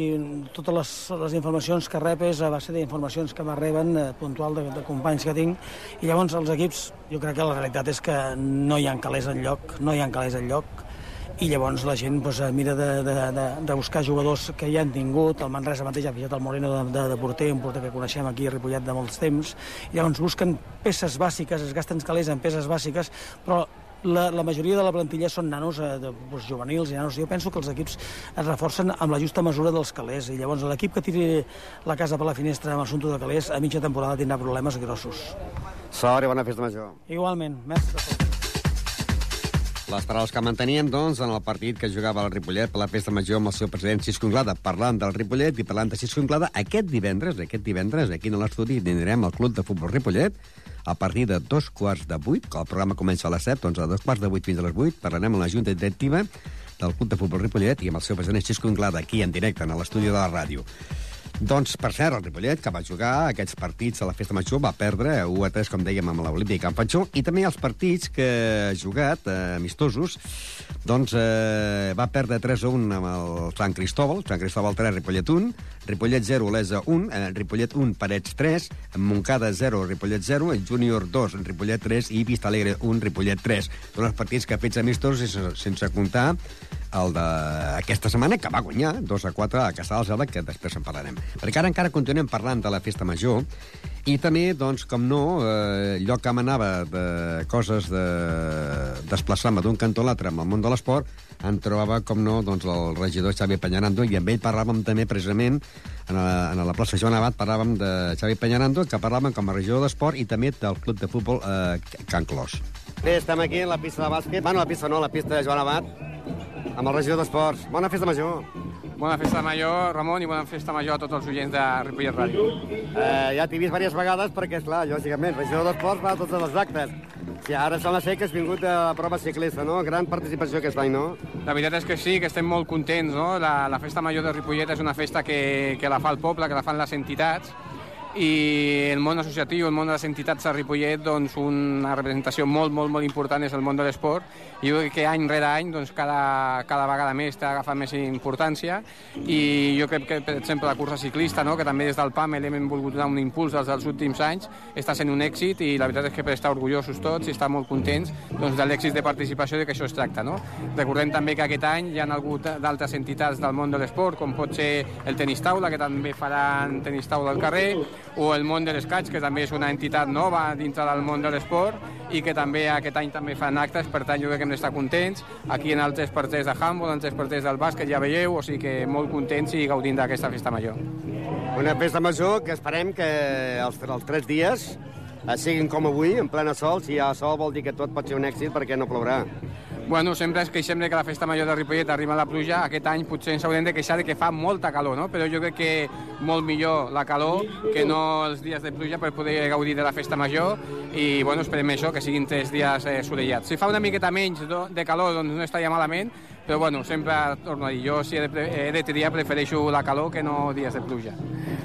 totes les, les informacions que rep és a base d'informacions que m'arreben eh, puntual de, de companys que tinc. I llavors els equips, jo crec que la realitat és que no hi ha calés en lloc, no hi ha calés en lloc i llavors la gent doncs, mira de, de, de, de buscar jugadors que ja han tingut, el Manresa mateix ha fitxat el Moreno de, de, de porter, un porter que coneixem aquí a Ripollet de molts temps, i llavors busquen peces bàsiques, es gasten calés en peces bàsiques, però la, la majoria de la plantilla són nanos eh, de, doncs, juvenils i nanos. Jo penso que els equips es reforcen amb la justa mesura dels calés i llavors l'equip que tiri la casa per la finestra amb assumpte de calés a mitja temporada tindrà problemes grossos. Sort i bona festa major. Igualment, tots. Les paraules que manteníem, doncs, en el partit que jugava el Ripollet per la festa major amb el seu president Cisco Anglada, parlant del Ripollet i parlant de Cisco Anglada, aquest divendres, aquest divendres, aquí en l'estudi, tindrem el Club de Futbol Ripollet, a partir de dos quarts de vuit, que el programa comença a les set, doncs a dos quarts de vuit fins a les vuit, parlarem amb la Junta Directiva del Club de Futbol Ripollet i amb el seu president Cisco Anglada, aquí en directe, en l'estudi de la ràdio. Doncs, per cert, el Ripollet, que va jugar aquests partits a la Festa Major, va perdre 1 a 3, com dèiem, amb l'Olímpic Camp Patxó, i també els partits que ha jugat, eh, amistosos, doncs eh, va perdre 3 a 1 amb el Sant Cristóbal, Sant Cristóbal 3, Ripollet 1, Ripollet 0, Olesa 1, eh, Ripollet 1, Parets 3, Moncada 0, Ripollet 0, Júnior 2, Ripollet 3 i Vista Alegre 1, Ripollet 3. Són els partits que ha fet amistosos sense, sense comptar el d'aquesta setmana, que va guanyar 2 a 4 a Caçà del Zelda, que després en parlarem. Perquè ara encara continuem parlant de la festa major, i també, doncs, com no, eh, allò que manava de coses de desplaçar-me d'un cantó a l'altre amb el món de l'esport, en trobava, com no, doncs, el regidor Xavi Peñarando, i amb ell parlàvem també, precisament, en la, en la plaça Joan Abat, parlàvem de Xavi Peñarando, que parlàvem com a regidor d'esport i també del club de futbol eh, Can Clos. Bé, estem aquí a la pista de bàsquet, bueno, la pista no, la pista de Joan Abat, amb el regidor d'Esports. Bona festa major. Bona festa major, Ramon, i bona festa major a tots els oients de Ripollet Ràdio. Eh, ja t'he vist diverses vegades perquè, és clar, lògicament, regidor d'Esports va a tots els actes. Sí, ara sembla ser que has vingut a la prova ciclista, no? Gran participació aquest any, no? La veritat és que sí, que estem molt contents, no? La, la festa major de Ripollet és una festa que, que la fa el poble, que la fan les entitats, i el món associatiu, el món de les entitats a Ripollet, doncs una representació molt, molt, molt important és el món de l'esport i jo crec que any rere any doncs, cada, cada vegada més està agafant més importància i jo crec que, per exemple, la cursa ciclista, no? que també des del PAM hem volgut donar un impuls dels, dels últims anys, està sent un èxit i la veritat és que per estar orgullosos tots i estar molt contents doncs, de l'èxit de participació de que això es tracta. No? Recordem també que aquest any hi ha hagut d'altres entitats del món de l'esport, com pot ser el tenis taula, que també faran tenis taula al carrer, o el món de l'escaig, que també és una entitat nova dintre del món de l'esport i que també aquest any també fan actes, per tant jo crec que hem d'estar contents. Aquí en altres partits de handball, en altres partits del bàsquet ja veieu, o sigui que molt contents i gaudint d'aquesta festa major. Una festa major que esperem que els, els tres dies siguin com avui, en plena sol. Si hi ha sol vol dir que tot pot ser un èxit perquè no plourà. Bueno, sempre es queixem que la festa major de Ripollet arriba la pluja. Aquest any potser ens haurem de queixar de que fa molta calor, no? Però jo crec que molt millor la calor que no els dies de pluja per poder gaudir de la festa major i, bueno, esperem això, que siguin tres dies eh, solellats. Si fa una miqueta menys de calor, doncs no estaria malament, però, bueno, sempre torno a dir, jo si he de, he de triar prefereixo la calor que no dies de pluja.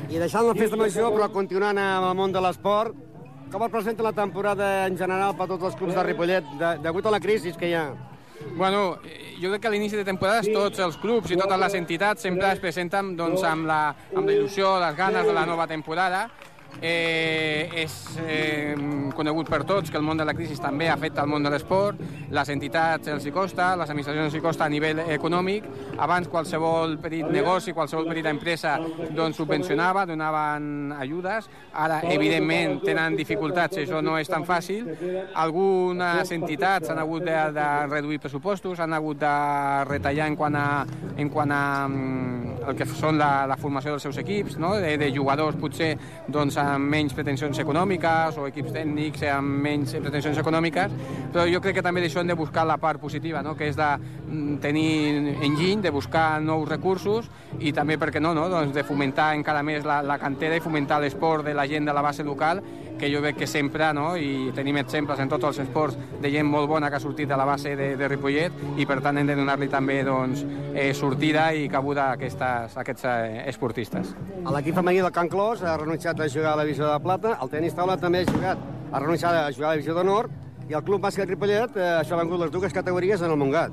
I deixant la festa major, però continuant amb el món de l'esport, com es presenta la temporada en general per tots els clubs de Ripollet, de, degut a la crisi que hi ha? Bueno, jo crec que a l'inici de temporades tots els clubs i totes les entitats sempre es presenten doncs, amb, la, amb la il·lusió, les ganes de la nova temporada Eh, és eh, conegut per tots que el món de la crisi també afecta el món de l'esport, les entitats els hi costa, les administracions els hi costa a nivell econòmic. Abans qualsevol petit negoci, qualsevol petita empresa doncs, subvencionava, donaven ajudes. Ara, evidentment, tenen dificultats, això no és tan fàcil. Algunes entitats han hagut de, de reduir pressupostos, han hagut de retallar en quant a, en quant a mm, el que són la, la formació dels seus equips, no? de, de jugadors potser doncs, amb menys pretensions econòmiques o equips tècnics amb menys pretensions econòmiques, però jo crec que també d'això hem de buscar la part positiva, no? que és de mm, tenir enginy, de buscar nous recursos i també, per què no, no? Doncs de fomentar encara més la, la cantera i fomentar l'esport de la gent de la base local que jo veig que sempre, no? i tenim exemples en tots els esports de gent molt bona que ha sortit de la base de, de Ripollet i per tant hem de donar-li també doncs, eh, sortida i cabuda a, aquestes, a aquests eh, esportistes. L'equip femení del Can Clos ha renunciat a jugar a la divisió de plata, el tenis taula també ha jugat, ha renunciat a jugar a la divisió d'honor i el club bàsquet Ripollet eh, això ha vengut les dues categories en el Montgat.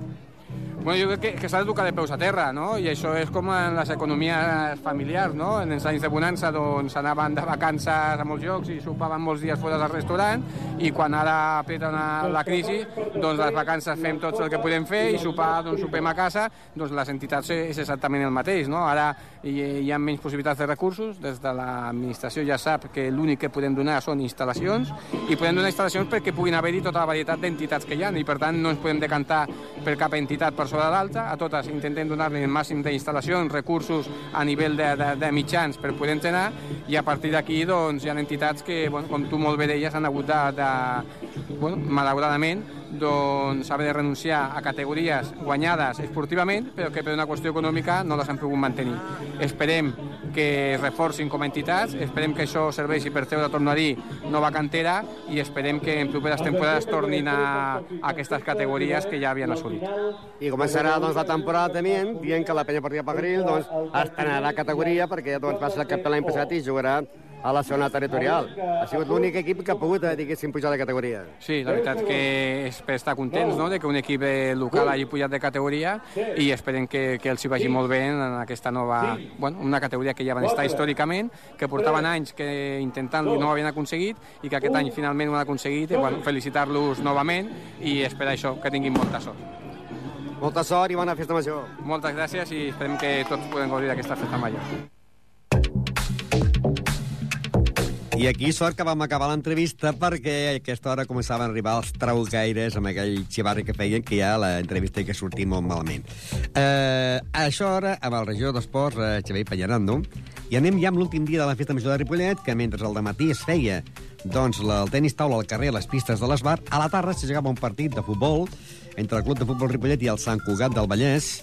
Bueno, jo crec que, que s'ha de tocar de peus a terra, no? I això és com en les economies familiars, no? En els anys de bonança, doncs, anaven de vacances a molts llocs i sopaven molts dies fora del restaurant i quan ara apreta la crisi, doncs les vacances fem tots el que podem fer i sopar, doncs sopem a casa, doncs les entitats és exactament el mateix, no? Ara hi, hi ha menys possibilitats de recursos, des de l'administració ja sap que l'únic que podem donar són instal·lacions i podem donar instal·lacions perquè puguin haver-hi tota la varietat d'entitats que hi ha i per tant no ens podem decantar per cap entitat per sobre l'altra, a totes intentem donar-li el màxim d'instal·lacions, recursos a nivell de, de, de mitjans per poder entrenar i a partir d'aquí doncs, hi ha entitats que, bueno, com tu molt bé deies, han hagut de, de bueno, malauradament doncs, haver de renunciar a categories guanyades esportivament, però que per una qüestió econòmica no les han pogut mantenir. Esperem que es reforcin com a entitats, esperem que això serveixi per treure, torno a dir, nova cantera i esperem que en properes temporades tornin a, a aquestes categories que ja havien assolit. I començarà doncs, la temporada també dient que la penya partida Pagril doncs, estrenarà categoria perquè doncs, va ser el cap l'any passat i jugarà a la segona territorial. Ha sigut l'únic equip que ha pogut, eh, diguéssim, pujar de categoria. Sí, la veritat que és per estar contents no? de que un equip eh, local hagi pujat de categoria i esperem que, que els hi vagi molt bé en aquesta nova... Bueno, una categoria que ja van estar històricament, que portaven anys que intentant-lo no ho havien aconseguit i que aquest any finalment ho han aconseguit i bueno, felicitar-los novament i esperar això, que tinguin molta sort. Molta sort i bona festa major. Moltes gràcies i esperem que tots podem gaudir d'aquesta festa major. I aquí sort que vam acabar l'entrevista perquè a aquesta hora començaven a arribar els traucaires amb aquell xivarri que feien que ja l'entrevista hi que sortir molt malament. Eh, a això hora, amb el regidor d'Esports, eh, Xavier Pallarando, i anem ja amb l'últim dia de la Festa Major de Ripollet, que mentre el matí es feia doncs, el tenis taula al carrer a les pistes de l'Esbar, a la tarda se jugava un partit de futbol entre el Club de Futbol Ripollet i el Sant Cugat del Vallès,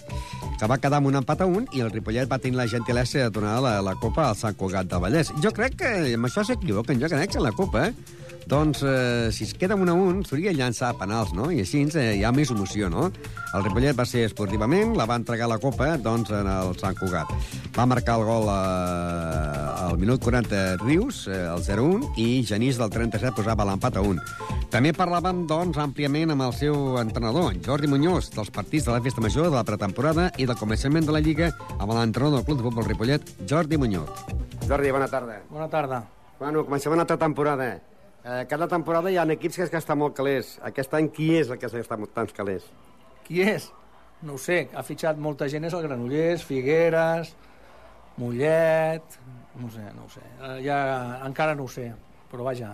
que va quedar amb un empat a un i el Ripollet va tenir la gentilesa de donar la, la copa al Sant Cugat del Vallès. Jo crec que amb això s'equivoquen, jo crec que la copa, eh? Doncs, eh, si es queda un a un, s'hauria de llançar penals, no? I així eh, hi ha més emoció, no? El Ripollet va ser esportivament, la va entregar la copa, doncs, en el Sant Cugat. Va marcar el gol eh, al minut 40 Rius, eh, el 0-1, i Genís del 37 posava l'empat a 1. També parlàvem, doncs, àmpliament amb el seu entrenador, Jordi Muñoz, dels partits de la Festa Major, de la pretemporada i del començament de la Lliga amb l'entrenador del Club de Futbol Ripollet, Jordi Muñoz. Jordi, bona tarda. Bona tarda. Bueno, comencem una altra temporada. Eh, cada temporada hi ha equips que es gastan molt calés. Aquest any qui és el que s'ha gastat molt tants calés? Qui és? No ho sé, ha fitxat molta gent, és el Granollers, Figueres, Mollet... No ho sé, no ho sé. Eh, ja encara no ho sé, però vaja,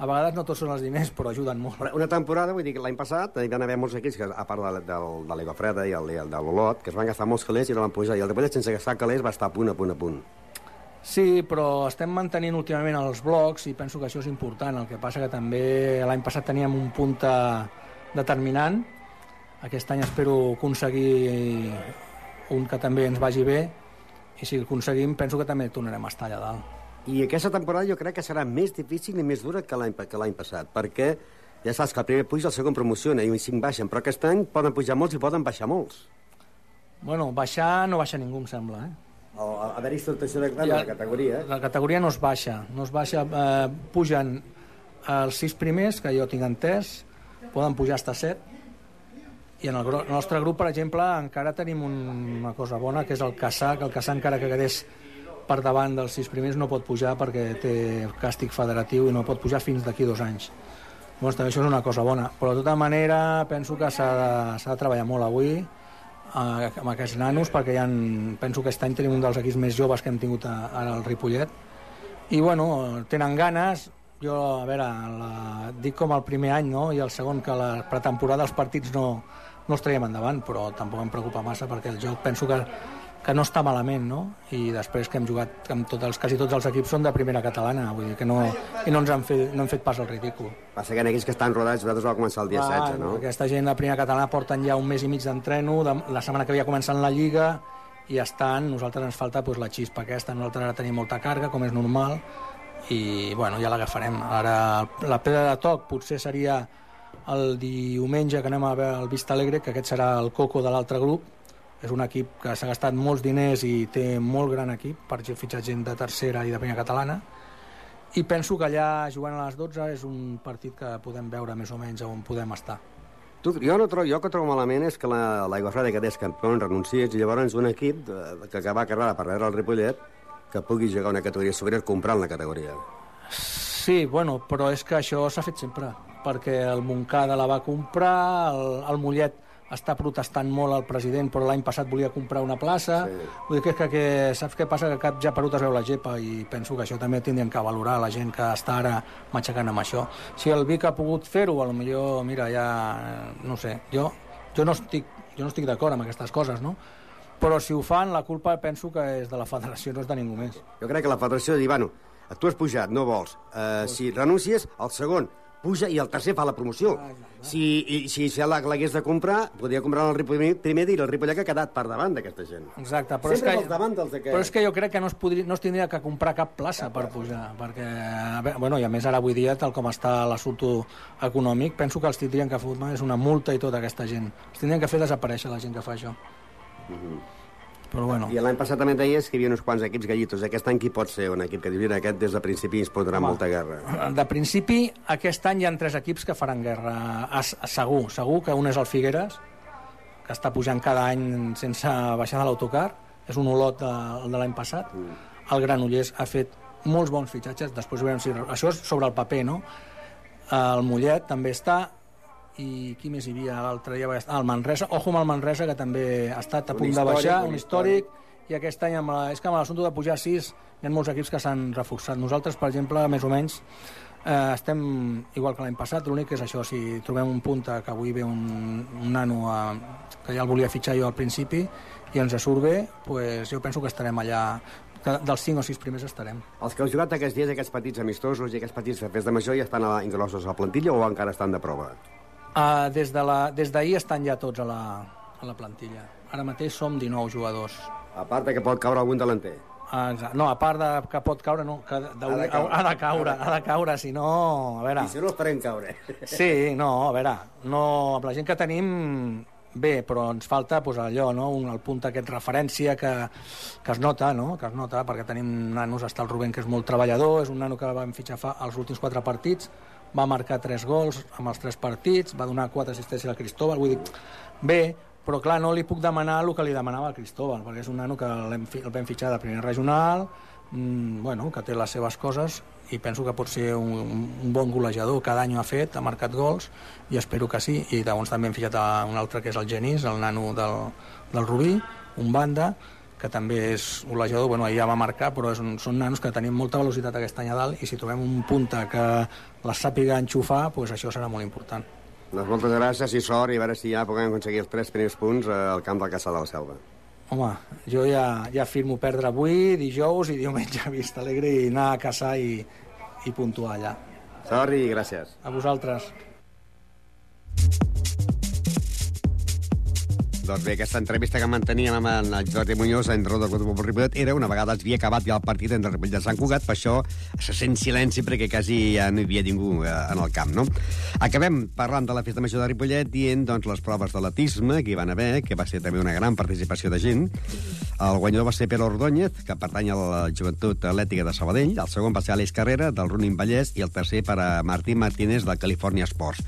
a vegades no tots són els diners, però ajuden molt. Una temporada, vull dir que l'any passat hi van haver molts equips, que, a part de, de, de l'Aigua Freda i el, el de l'Olot, que es van gastar molts calés i no van pujar. I el de sense gastar calés va estar a punt, a punt, a punt. Sí, però estem mantenint últimament els blocs i penso que això és important. El que passa que també l'any passat teníem un punt determinant. Aquest any espero aconseguir un que també ens vagi bé i si el aconseguim penso que també tornarem a estar allà dalt. I aquesta temporada jo crec que serà més difícil i més dura que l'any passat, perquè ja saps que el primer puja, el segon promociona i cinc baixen, però aquest any poden pujar molts i poden baixar molts. Bueno, baixar no baixa ningú, em sembla, eh? O haver-hi situació de ja, la categoria. La categoria no es baixa, no es baixa, eh, pugen els sis primers, que jo tinc entès, poden pujar fins a set, i en el, el nostre grup, per exemple, encara tenim un, una cosa bona, que és el Caçà, que el Caçà encara que quedés per davant dels sis primers no pot pujar perquè té càstig federatiu i no pot pujar fins d'aquí dos anys. Llavors també això és una cosa bona, però de tota manera penso que s'ha de, de treballar molt avui eh, amb aquests nanos perquè ja en, penso que aquest any tenim un dels equips més joves que hem tingut ara al Ripollet i bueno, tenen ganes jo, a veure, la, dic com el primer any no? i el segon que la pretemporada els partits no, no els traiem endavant, però tampoc em preocupa massa perquè el joc penso que, que no està malament, no? I després que hem jugat amb tots els, quasi tots els equips són de primera catalana, vull dir que no, i no ens han fet, no hem fet pas el ridícul. Passa que en aquells que estan rodats, vosaltres vau començar el dia ah, 16, no? Aquesta gent de primera catalana porten ja un mes i mig d'entreno, de, la setmana que havia començat la Lliga, i estan, nosaltres ens falta pues, la xispa aquesta, nosaltres ara tenim molta carga, com és normal, i bueno, ja l'agafarem. Ara la pedra de toc potser seria el diumenge que anem a veure el Vista Alegre, que aquest serà el coco de l'altre grup, és un equip que s'ha gastat molts diners i té molt gran equip per fitxar gent de tercera i de primera catalana i penso que allà jugant a les 12 és un partit que podem veure més o menys on podem estar. Tu, jo, no trobo, jo que trobo malament és que la- l'Aigua Freda quedés campió en renuncies i llavors un equip que, que va carrera per darrere el Ripollet que pugui jugar una categoria superior comprant la categoria. Sí, bueno, però és que això s'ha fet sempre, perquè el Montcada la va comprar, el, el Mollet està protestant molt al president, però l'any passat volia comprar una plaça. Sí. Vull dir que, que, que saps què passa? Que cap japerut es veu la gepa i penso que això també tindrien que valorar la gent que està ara matxacant amb això. Si el Vic ha pogut fer-ho, a lo millor, mira, ja... no sé, jo, jo no estic, jo no estic d'acord amb aquestes coses, no? Però si ho fan, la culpa penso que és de la federació, no és de ningú més. Jo crec que la federació de dir, bueno, tu has pujat, no vols. Uh, si renuncies, el segon puja i el tercer fa la promoció. Si, i, si, si la- l'hagués de comprar, podria comprar el Ripollet primer i el Ripollet que ha quedat per davant d'aquesta gent. Exacte, però Sempre és que, davant dels de que- però és que jo crec que no es, podria, no es tindria que comprar cap plaça per pujar, perquè, bueno, i a més ara avui dia, tal com està l'assumpte econòmic, penso que els tindrien que fotre és una multa i tota aquesta gent. Els tindrien que fer desaparèixer la gent que fa això. Però bueno, I l'any passat també deies que hi havia uns quants equips gallitos. Aquest any qui pot ser un equip que diu, mira, aquest des de principi ens pot donar Home. molta guerra. de principi, aquest any hi ha tres equips que faran guerra, segur, segur que un és el Figueres, que està pujant cada any sense baixar de l'autocar, és un olot de, de l'any passat. El Granollers ha fet molts bons fitxatges, després veurem si... Això és sobre el paper, no? El Mollet també està, i qui més hi havia l'altre dia? Ah, el Manresa, ojo amb el Manresa, que també ha estat a Un punt de baixar, un històric, i aquest any, amb la, és que amb l'assumpte de pujar a 6, hi ha molts equips que s'han reforçat. Nosaltres, per exemple, més o menys, eh, estem igual que l'any passat, l'únic que és això, si trobem un punta que avui ve un, un nano a, que ja el volia fitxar jo al principi i ens surt bé, pues jo penso que estarem allà, que dels 5 o 6 primers estarem. Els que heu jugat aquests dies, aquests petits amistosos i aquests petits de festa major, ja estan inclosos a la plantilla o encara estan de prova? Uh, des de la- des d'ahir estan ja tots a la, a la plantilla. Ara mateix som 19 jugadors. A part de que pot caure algun delanter. Ah, exa- No, a part de que pot caure, no, que de, Ha de caure. ha de caure, ha de caure, si no, a veure... I si no, esperem caure. Sí, no, a veure, no, amb la gent que tenim, bé, però ens falta pues, allò, no? un, el punt aquest referència que, que es nota, no? que es nota, perquè tenim nanos, està el Rubén, que és molt treballador, és un nano que vam fitxar fa els últims quatre partits, va marcar tres gols amb els tres partits, va donar quatre assistències al Cristóbal, vull dir, bé, però clar, no li puc demanar el que li demanava al Cristóbal, perquè és un nano que el vam fitxar de primer regional, mm, bueno, que té les seves coses i penso que pot ser un, un bon golejador, cada any ho ha fet, ha marcat gols i espero que sí, i llavors també hem fitxat a un altre que és el Genís, el nano del, del Rubí, un banda que també és golejador, bueno, ahir ja va marcar, però és un, són nanos que tenim molta velocitat aquest any a dalt i si trobem un punta que les sàpiga enxufar, pues això serà molt important. Doncs moltes gràcies i sort i a veure si ja puguem aconseguir els tres primers punts eh, al camp del Caçà de la Selva. Home, jo ja, ja firmo perdre avui, dijous i diumenge a Vista Alegre i anar a caçar i, i puntuar allà. Sort i gràcies. A vosaltres. Doncs bé, aquesta entrevista que manteníem amb el Jordi Muñoz, entrenador del Club Ripollet, era una vegada havia acabat ja el partit entre Ripollet i Sant Cugat, per això se sent silenci perquè quasi ja no hi havia ningú eh, en el camp, no? Acabem parlant de la festa major de Ripollet dient doncs, les proves d'atletisme que hi van haver, que va ser també una gran participació de gent. El guanyador va ser Pere Ordóñez, que pertany a la joventut atlètica de Sabadell, el segon va ser Àlex Carrera, del Running Vallès, i el tercer per a Martí Martínez, del California Sports.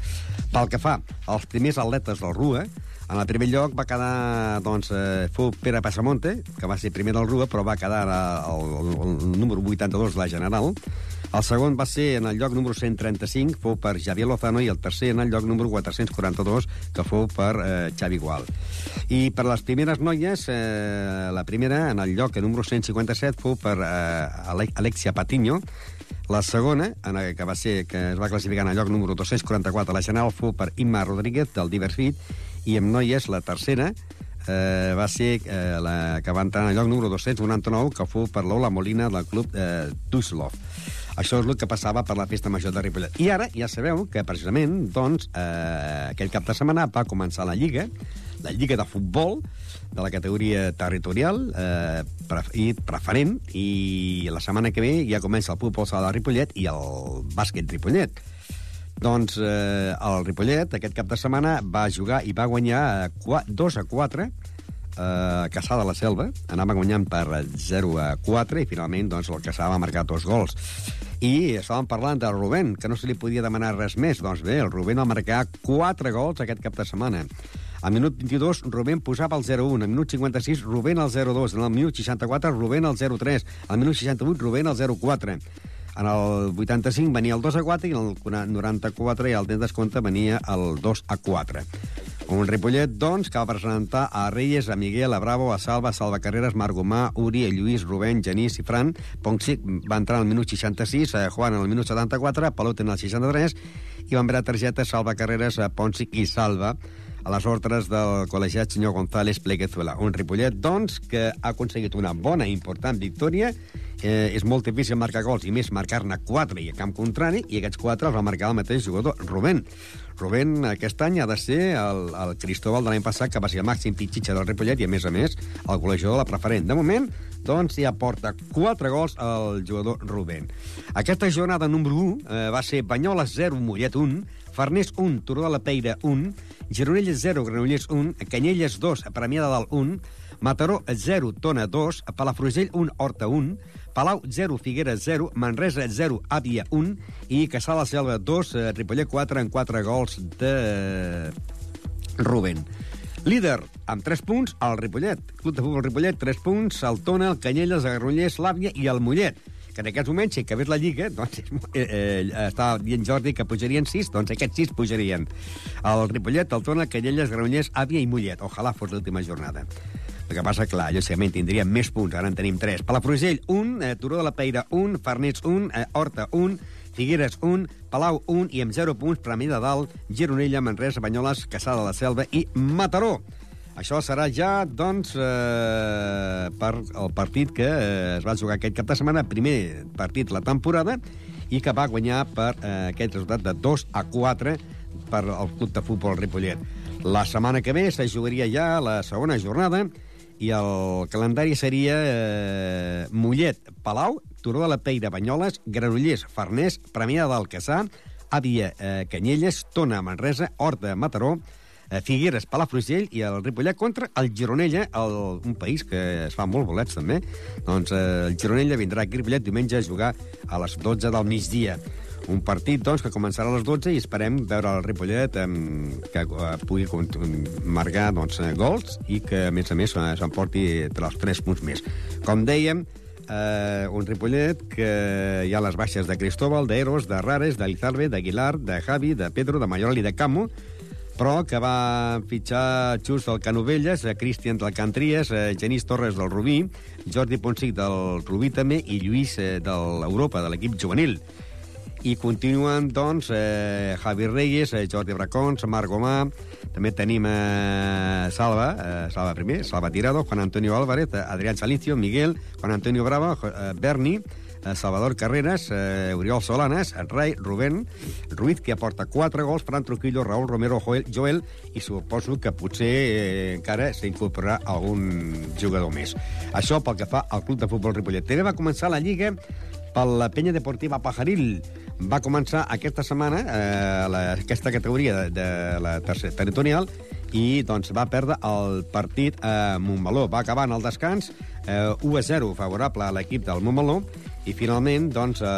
Pel que fa als primers atletes del RUA, en el primer lloc va quedar, doncs, eh, fou Pere Passamonte, que va ser primer del RUA, però va quedar el, el, el número 82 de la General. El segon va ser en el lloc número 135, fou per Javier Lozano, i el tercer en el lloc número 442, que fou per eh, Xavi Gual. I per les primeres noies, eh, la primera, en el lloc número 157, fou per eh, Ale- Alexia Patiño, la segona, en el que va ser que es va classificar en el lloc número 244 a la general, fou per Imma Rodríguez, del Diverfit, i amb noies, la tercera, eh, va ser eh, la que va entrar en el lloc número 299, que fou per l'Ola Molina del club eh, Düsseldorf. Això és el que passava per la festa major de Ripollet. I ara ja sabeu que, precisament, doncs, eh, aquell cap de setmana va començar la Lliga, la Lliga de Futbol, de la categoria territorial eh, i preferent, i la setmana que ve ja comença el futbol sala de Ripollet i el bàsquet Ripollet. Doncs eh, el Ripollet aquest cap de setmana va jugar i va guanyar eh, qua- 2 a 4 eh, Caçà de la Selva, anava guanyant per 0 a 4 i finalment doncs, el Caçà va marcar dos gols. I estàvem parlant del Rubén, que no se li podia demanar res més. Doncs bé, el Rubén va marcar 4 gols aquest cap de setmana. Al minut 22, Rubén posava el 0-1. Al minut 56, Rubén el 0-2. Al minut 64, Rubén el 0-3. Al minut 68, Rubén el 0-4. En el 85 venia el 2 a 4 i en el 94 i al temps descompte venia el 2 a 4. Un Ripollet, doncs, que va presentar a Reyes, a Miguel, a Bravo, a Salva, a Salva Carreras, Marc Gomà, Uri, a Lluís, Rubén, Genís i Fran. Ponxic va entrar al minut 66, a Juan al minut 74, Palot en el 63, i van veure targeta Salva Carreras, a Ponsic i Salva a les ordres del col·legiat senyor González Pleguezuela. Un Ripollet, doncs, que ha aconseguit una bona i important victòria. Eh, és molt difícil marcar gols, i més marcar-ne 4 i a camp contrari, i aquests 4 els va marcar el mateix jugador, Rubén. Rubén aquest any ha de ser el, el Cristóbal de l'any passat, que va ser el màxim pitxitxa del Ripollet i, a més a més, el golejador de la preferent. De moment, doncs, ja porta 4 gols al jugador Rubén. Aquesta jornada número 1 eh, va ser Banyoles 0, Mollet 1, Farners 1, Turó de la Peira 1, Gironella 0, Granollers 1, Canyelles 2, Premià de Dalt 1, Mataró 0, Tona 2, Palafrugell 1, Horta 1, Palau 0, Figueres 0, Manresa 0, Àvia 1 i Caçà la Selva 2, eh, Ripollet 4 en 4 gols de Rubén. Líder, amb 3 punts, el Ripollet. Club de futbol Ripollet, 3 punts, el Tona, el Canyelles, el Granollers, l'Àvia i el Mollet que en aquests moments, si acabés la Lliga, doncs, eh, eh, està dient Jordi que pujarien 6, doncs aquests 6 pujarien. El Ripollet, el Tona, Canyelles, Granollers, Àvia i Mollet. Ojalà fos l'última jornada. El que passa, clar, lògicament tindríem més punts, ara en tenim 3. Palafrugell, 1, eh, Turó de la Peira, 1, Farnets, 1, eh, Horta, 1, Figueres, 1, Palau, 1, i amb 0 punts, Premi de Dalt, Gironella, Manresa, Banyoles, Caçà de la Selva i Mataró. Això serà ja, doncs, eh, per el partit que eh, es va jugar aquest cap de setmana, primer partit la temporada, i que va guanyar per eh, aquest resultat de 2 a 4 per al Club de Futbol Ripollet. La setmana que ve se jugaria ja la segona jornada i el calendari seria eh, Mollet, Palau, Turó de la Peira, Banyoles, Granollers, Farners, Premià d'Alcaçà, Àvia, eh, Canyelles, Tona, Manresa, Horta, Mataró, Figueres, Palafrugell i el Ripollet contra el Gironella, el, un país que es fa molt bolets també. Doncs eh, el Gironella vindrà aquí a Ripollet diumenge a jugar a les 12 del migdia. Un partit doncs, que començarà a les 12 i esperem veure el Ripollet eh, que eh, pugui marcar doncs, eh, gols i que, a més a més, eh, s'emporti els 3 punts més. Com dèiem, eh, un Ripollet que hi ha les baixes de Cristóbal, d'Eros, de Rares, d'Elizarbe, d'Aguilar, de Javi, de Pedro, de Mayoral i de Camo, però que va fitxar Xus del Canovelles, eh, Cristian del Cantries, eh, Genís Torres del Rubí, Jordi Ponsic del Rubí també i Lluís eh, de l'Europa, de l'equip juvenil. I continuen, doncs, eh, Javi Reyes, eh, Jordi Bracons, Marc Gomà, també tenim eh, Salva, eh, Salva primer, Salva Tirado, Juan Antonio Álvarez, Adrián Salicio, Miguel, Juan Antonio Brava, eh, Berni, Salvador Carreras, eh, Oriol Solanes, Rai, Rubén, Ruiz, que aporta 4 gols, Fran Truquillo, Raúl Romero, Joel, Joel, i suposo que potser eh, encara s'incorporarà algun jugador més. Això pel que fa al Club de Futbol Ripollet. També va començar la Lliga per la penya deportiva Pajaril. Va començar aquesta setmana eh, la, aquesta categoria de, de la tercera territorial i doncs, va perdre el partit a Montmeló. Va acabar en el descans eh, 1 a 0 favorable a l'equip del Montmeló i finalment doncs, eh,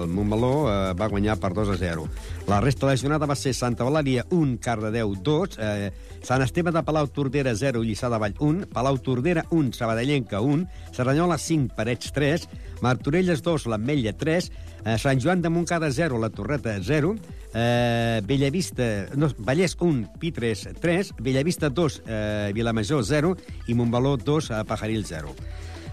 el Montmeló eh, va guanyar per 2 a 0. La resta de la jornada va ser Santa Eulàlia 1, Cardedeu 2, eh, Sant Esteve de Palau Tordera 0, Lliçà de Vall 1, Palau Tordera 1, Sabadellenca 1, Serranyola 5, Parets 3, Martorelles 2, l'Ametlla 3, eh, Sant Joan de Montcada 0, la Torreta 0, eh, Bellavista, no, Vallès 1, Pitres 3, Bellavista 2, eh, Vilamajor 0 i Montbaló 2, eh, Pajaril 0.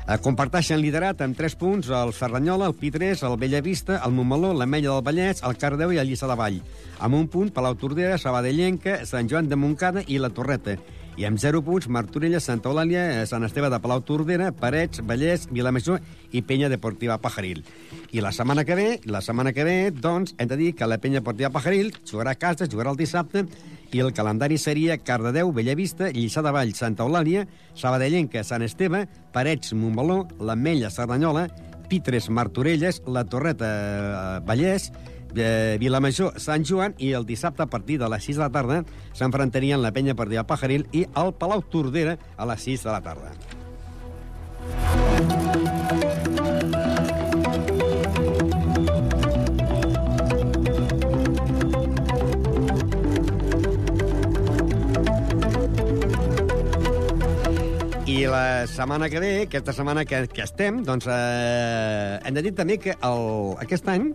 Eh, comparteixen liderat amb 3 punts el Ferranyola, el Pitres, el Bellavista, el Montmeló, l'Ametlla del Vallès, el Cardeu i el Lliçà de Vall. Amb un punt, Palau Tordera, Sabadellenca, Sant Joan de Montcada i la Torreta. I amb 0 punts, Martorella, Santa Eulàlia, Sant Esteve de Palau Tordera, Parets, Vallès, Vilamajor i Penya Deportiva Pajaril. I la setmana que ve, la setmana que ve, doncs, hem de dir que la Penya Deportiva Pajaril jugarà a casa, jugarà el dissabte, i el calendari seria Cardedeu, Bellavista, Lliçà de Vall, Santa Eulàlia, Sabadellenca, Sant Esteve, Parets, Montmeló, l'Ametlla, Cerdanyola, Pitres, Martorelles, la Torreta, eh, Vallès, eh, Vilamajor, Sant Joan, i el dissabte a partir de les 6 de la tarda s'enfrontarien la penya per a Pajaril i el Palau Tordera a les 6 de la tarda. I la setmana que ve, aquesta setmana que, que estem, doncs eh, hem de dir també que el, aquest any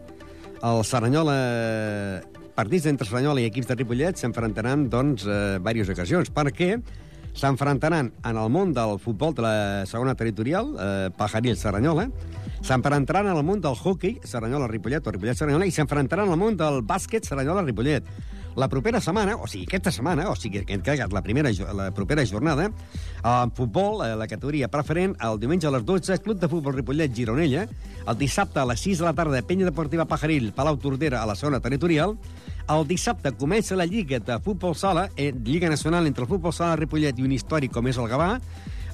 el Saranyola, partits entre Saranyola i equips de Ripollet s'enfrontaran doncs, eh, diverses ocasions, perquè s'enfrontaran en el món del futbol de la segona territorial, eh, Pajaril Saranyola, s'enfrontaran en el món del hockey, Saranyola-Ripollet o Ripollet-Saranyola, i s'enfrontaran en el món del bàsquet, Saranyola-Ripollet. La propera setmana, o sigui, aquesta setmana, o sigui, hem cagat la, primera, la propera jornada, en futbol, la categoria preferent, el diumenge a les 12, Club de Futbol Ripollet Gironella, el dissabte a les 6 de la tarda, Penya Deportiva Pajaril, Palau Tordera, a la segona territorial, el dissabte comença la Lliga de Futbol Sala, eh, Lliga Nacional entre el Futbol Sala Ripollet i un històric com és el Gavà,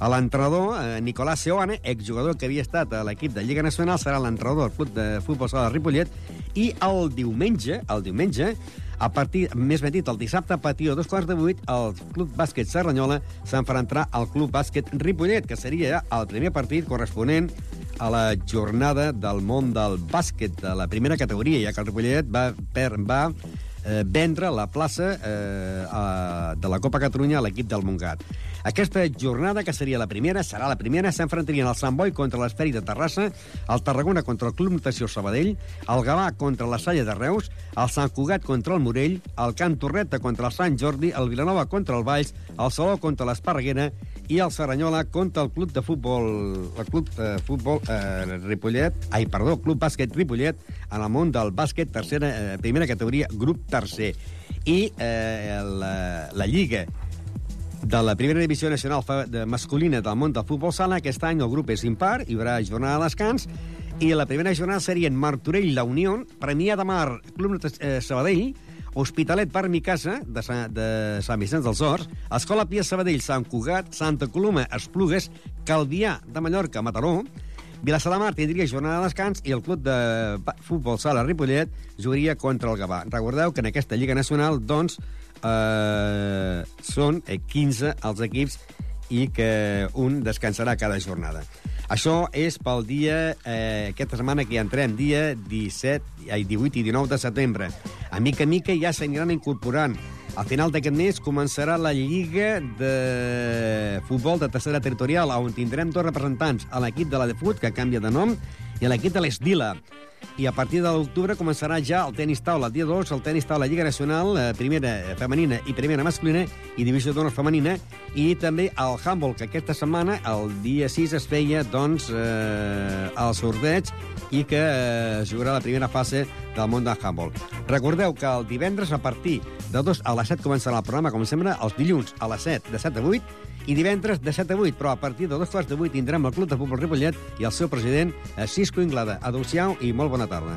l'entrenador, eh, Nicolás Seoane, exjugador que havia estat a l'equip de Lliga Nacional, serà l'entrenador del Club de Futbol Sala de Ripollet, i el diumenge, el diumenge, a partir, més ben dit, el dissabte a partir de dos quarts de vuit, el Club Bàsquet Serranyola s'enfrontarà al Club Bàsquet Ripollet, que seria el primer partit corresponent a la jornada del món del bàsquet de la primera categoria, ja que el Ripollet va, per, va eh, vendre la plaça eh, a, de la Copa Catalunya a l'equip del Montgat. Aquesta jornada, que seria la primera, serà la primera, s'enfrontarien el Sant Boi contra l'Esferi de Terrassa, el Tarragona contra el Club Natació Sabadell, el Gavà contra la Salle de Reus, el Sant Cugat contra el Morell, el Can Torreta contra el Sant Jordi, el Vilanova contra el Valls, el Saló contra l'Esparreguera i el Saranyola contra el Club de Futbol, el Club de Futbol eh, Ripollet, ai, perdó, Club Bàsquet Ripollet, en el món del bàsquet, tercera, eh, primera categoria, grup tercer. I eh, la, la Lliga de la primera divisió nacional de masculina del món del futbol sala, aquest any el grup és impar, hi haurà jornada de descans, i la primera jornada serien Martorell, La Unió, Premià de Mar, Club Nat- eh, Sabadell, Hospitalet Bar Mi Casa, de, Sa, de Sant Vicenç dels Horts, Escola Pia Sabadell, Sant Cugat, Santa Coloma, Esplugues, Calvià de Mallorca, Mataró, Vilassar de Mar tindria jornada de descans i el club de futbol sala Ripollet jugaria contra el Gavà. Recordeu que en aquesta Lliga Nacional, doncs, eh, són eh, 15 els equips i que un descansarà cada jornada. Això és pel dia, eh, aquesta setmana que hi entrem, dia 17, ai, 18 i 19 de setembre. A mica a mica ja s'aniran incorporant. Al final d'aquest mes començarà la Lliga de Futbol de Tercera Territorial, on tindrem dos representants, a l'equip de la de Fut, que canvia de nom, i a l'equip de l'Esdila. I a partir de l'octubre començarà ja el tenis taula, dia 2, el tenis taula Lliga Nacional, eh, primera femenina i primera masculina, i divisió d'honor femenina, i també el handball, que aquesta setmana, el dia 6, es feia, doncs, eh, el sorteig i que eh, jugarà la primera fase del món del handball. Recordeu que el divendres, a partir de 2 a les 7, començarà el programa, com sempre, els dilluns a les 7, de 7 a 8, i divendres de 7 a 8, però a partir de dos quarts de 8 tindrem el Club de Futbol Ripollet i el seu president, Cisco Inglada. Adéu-siau i molt bona tarda.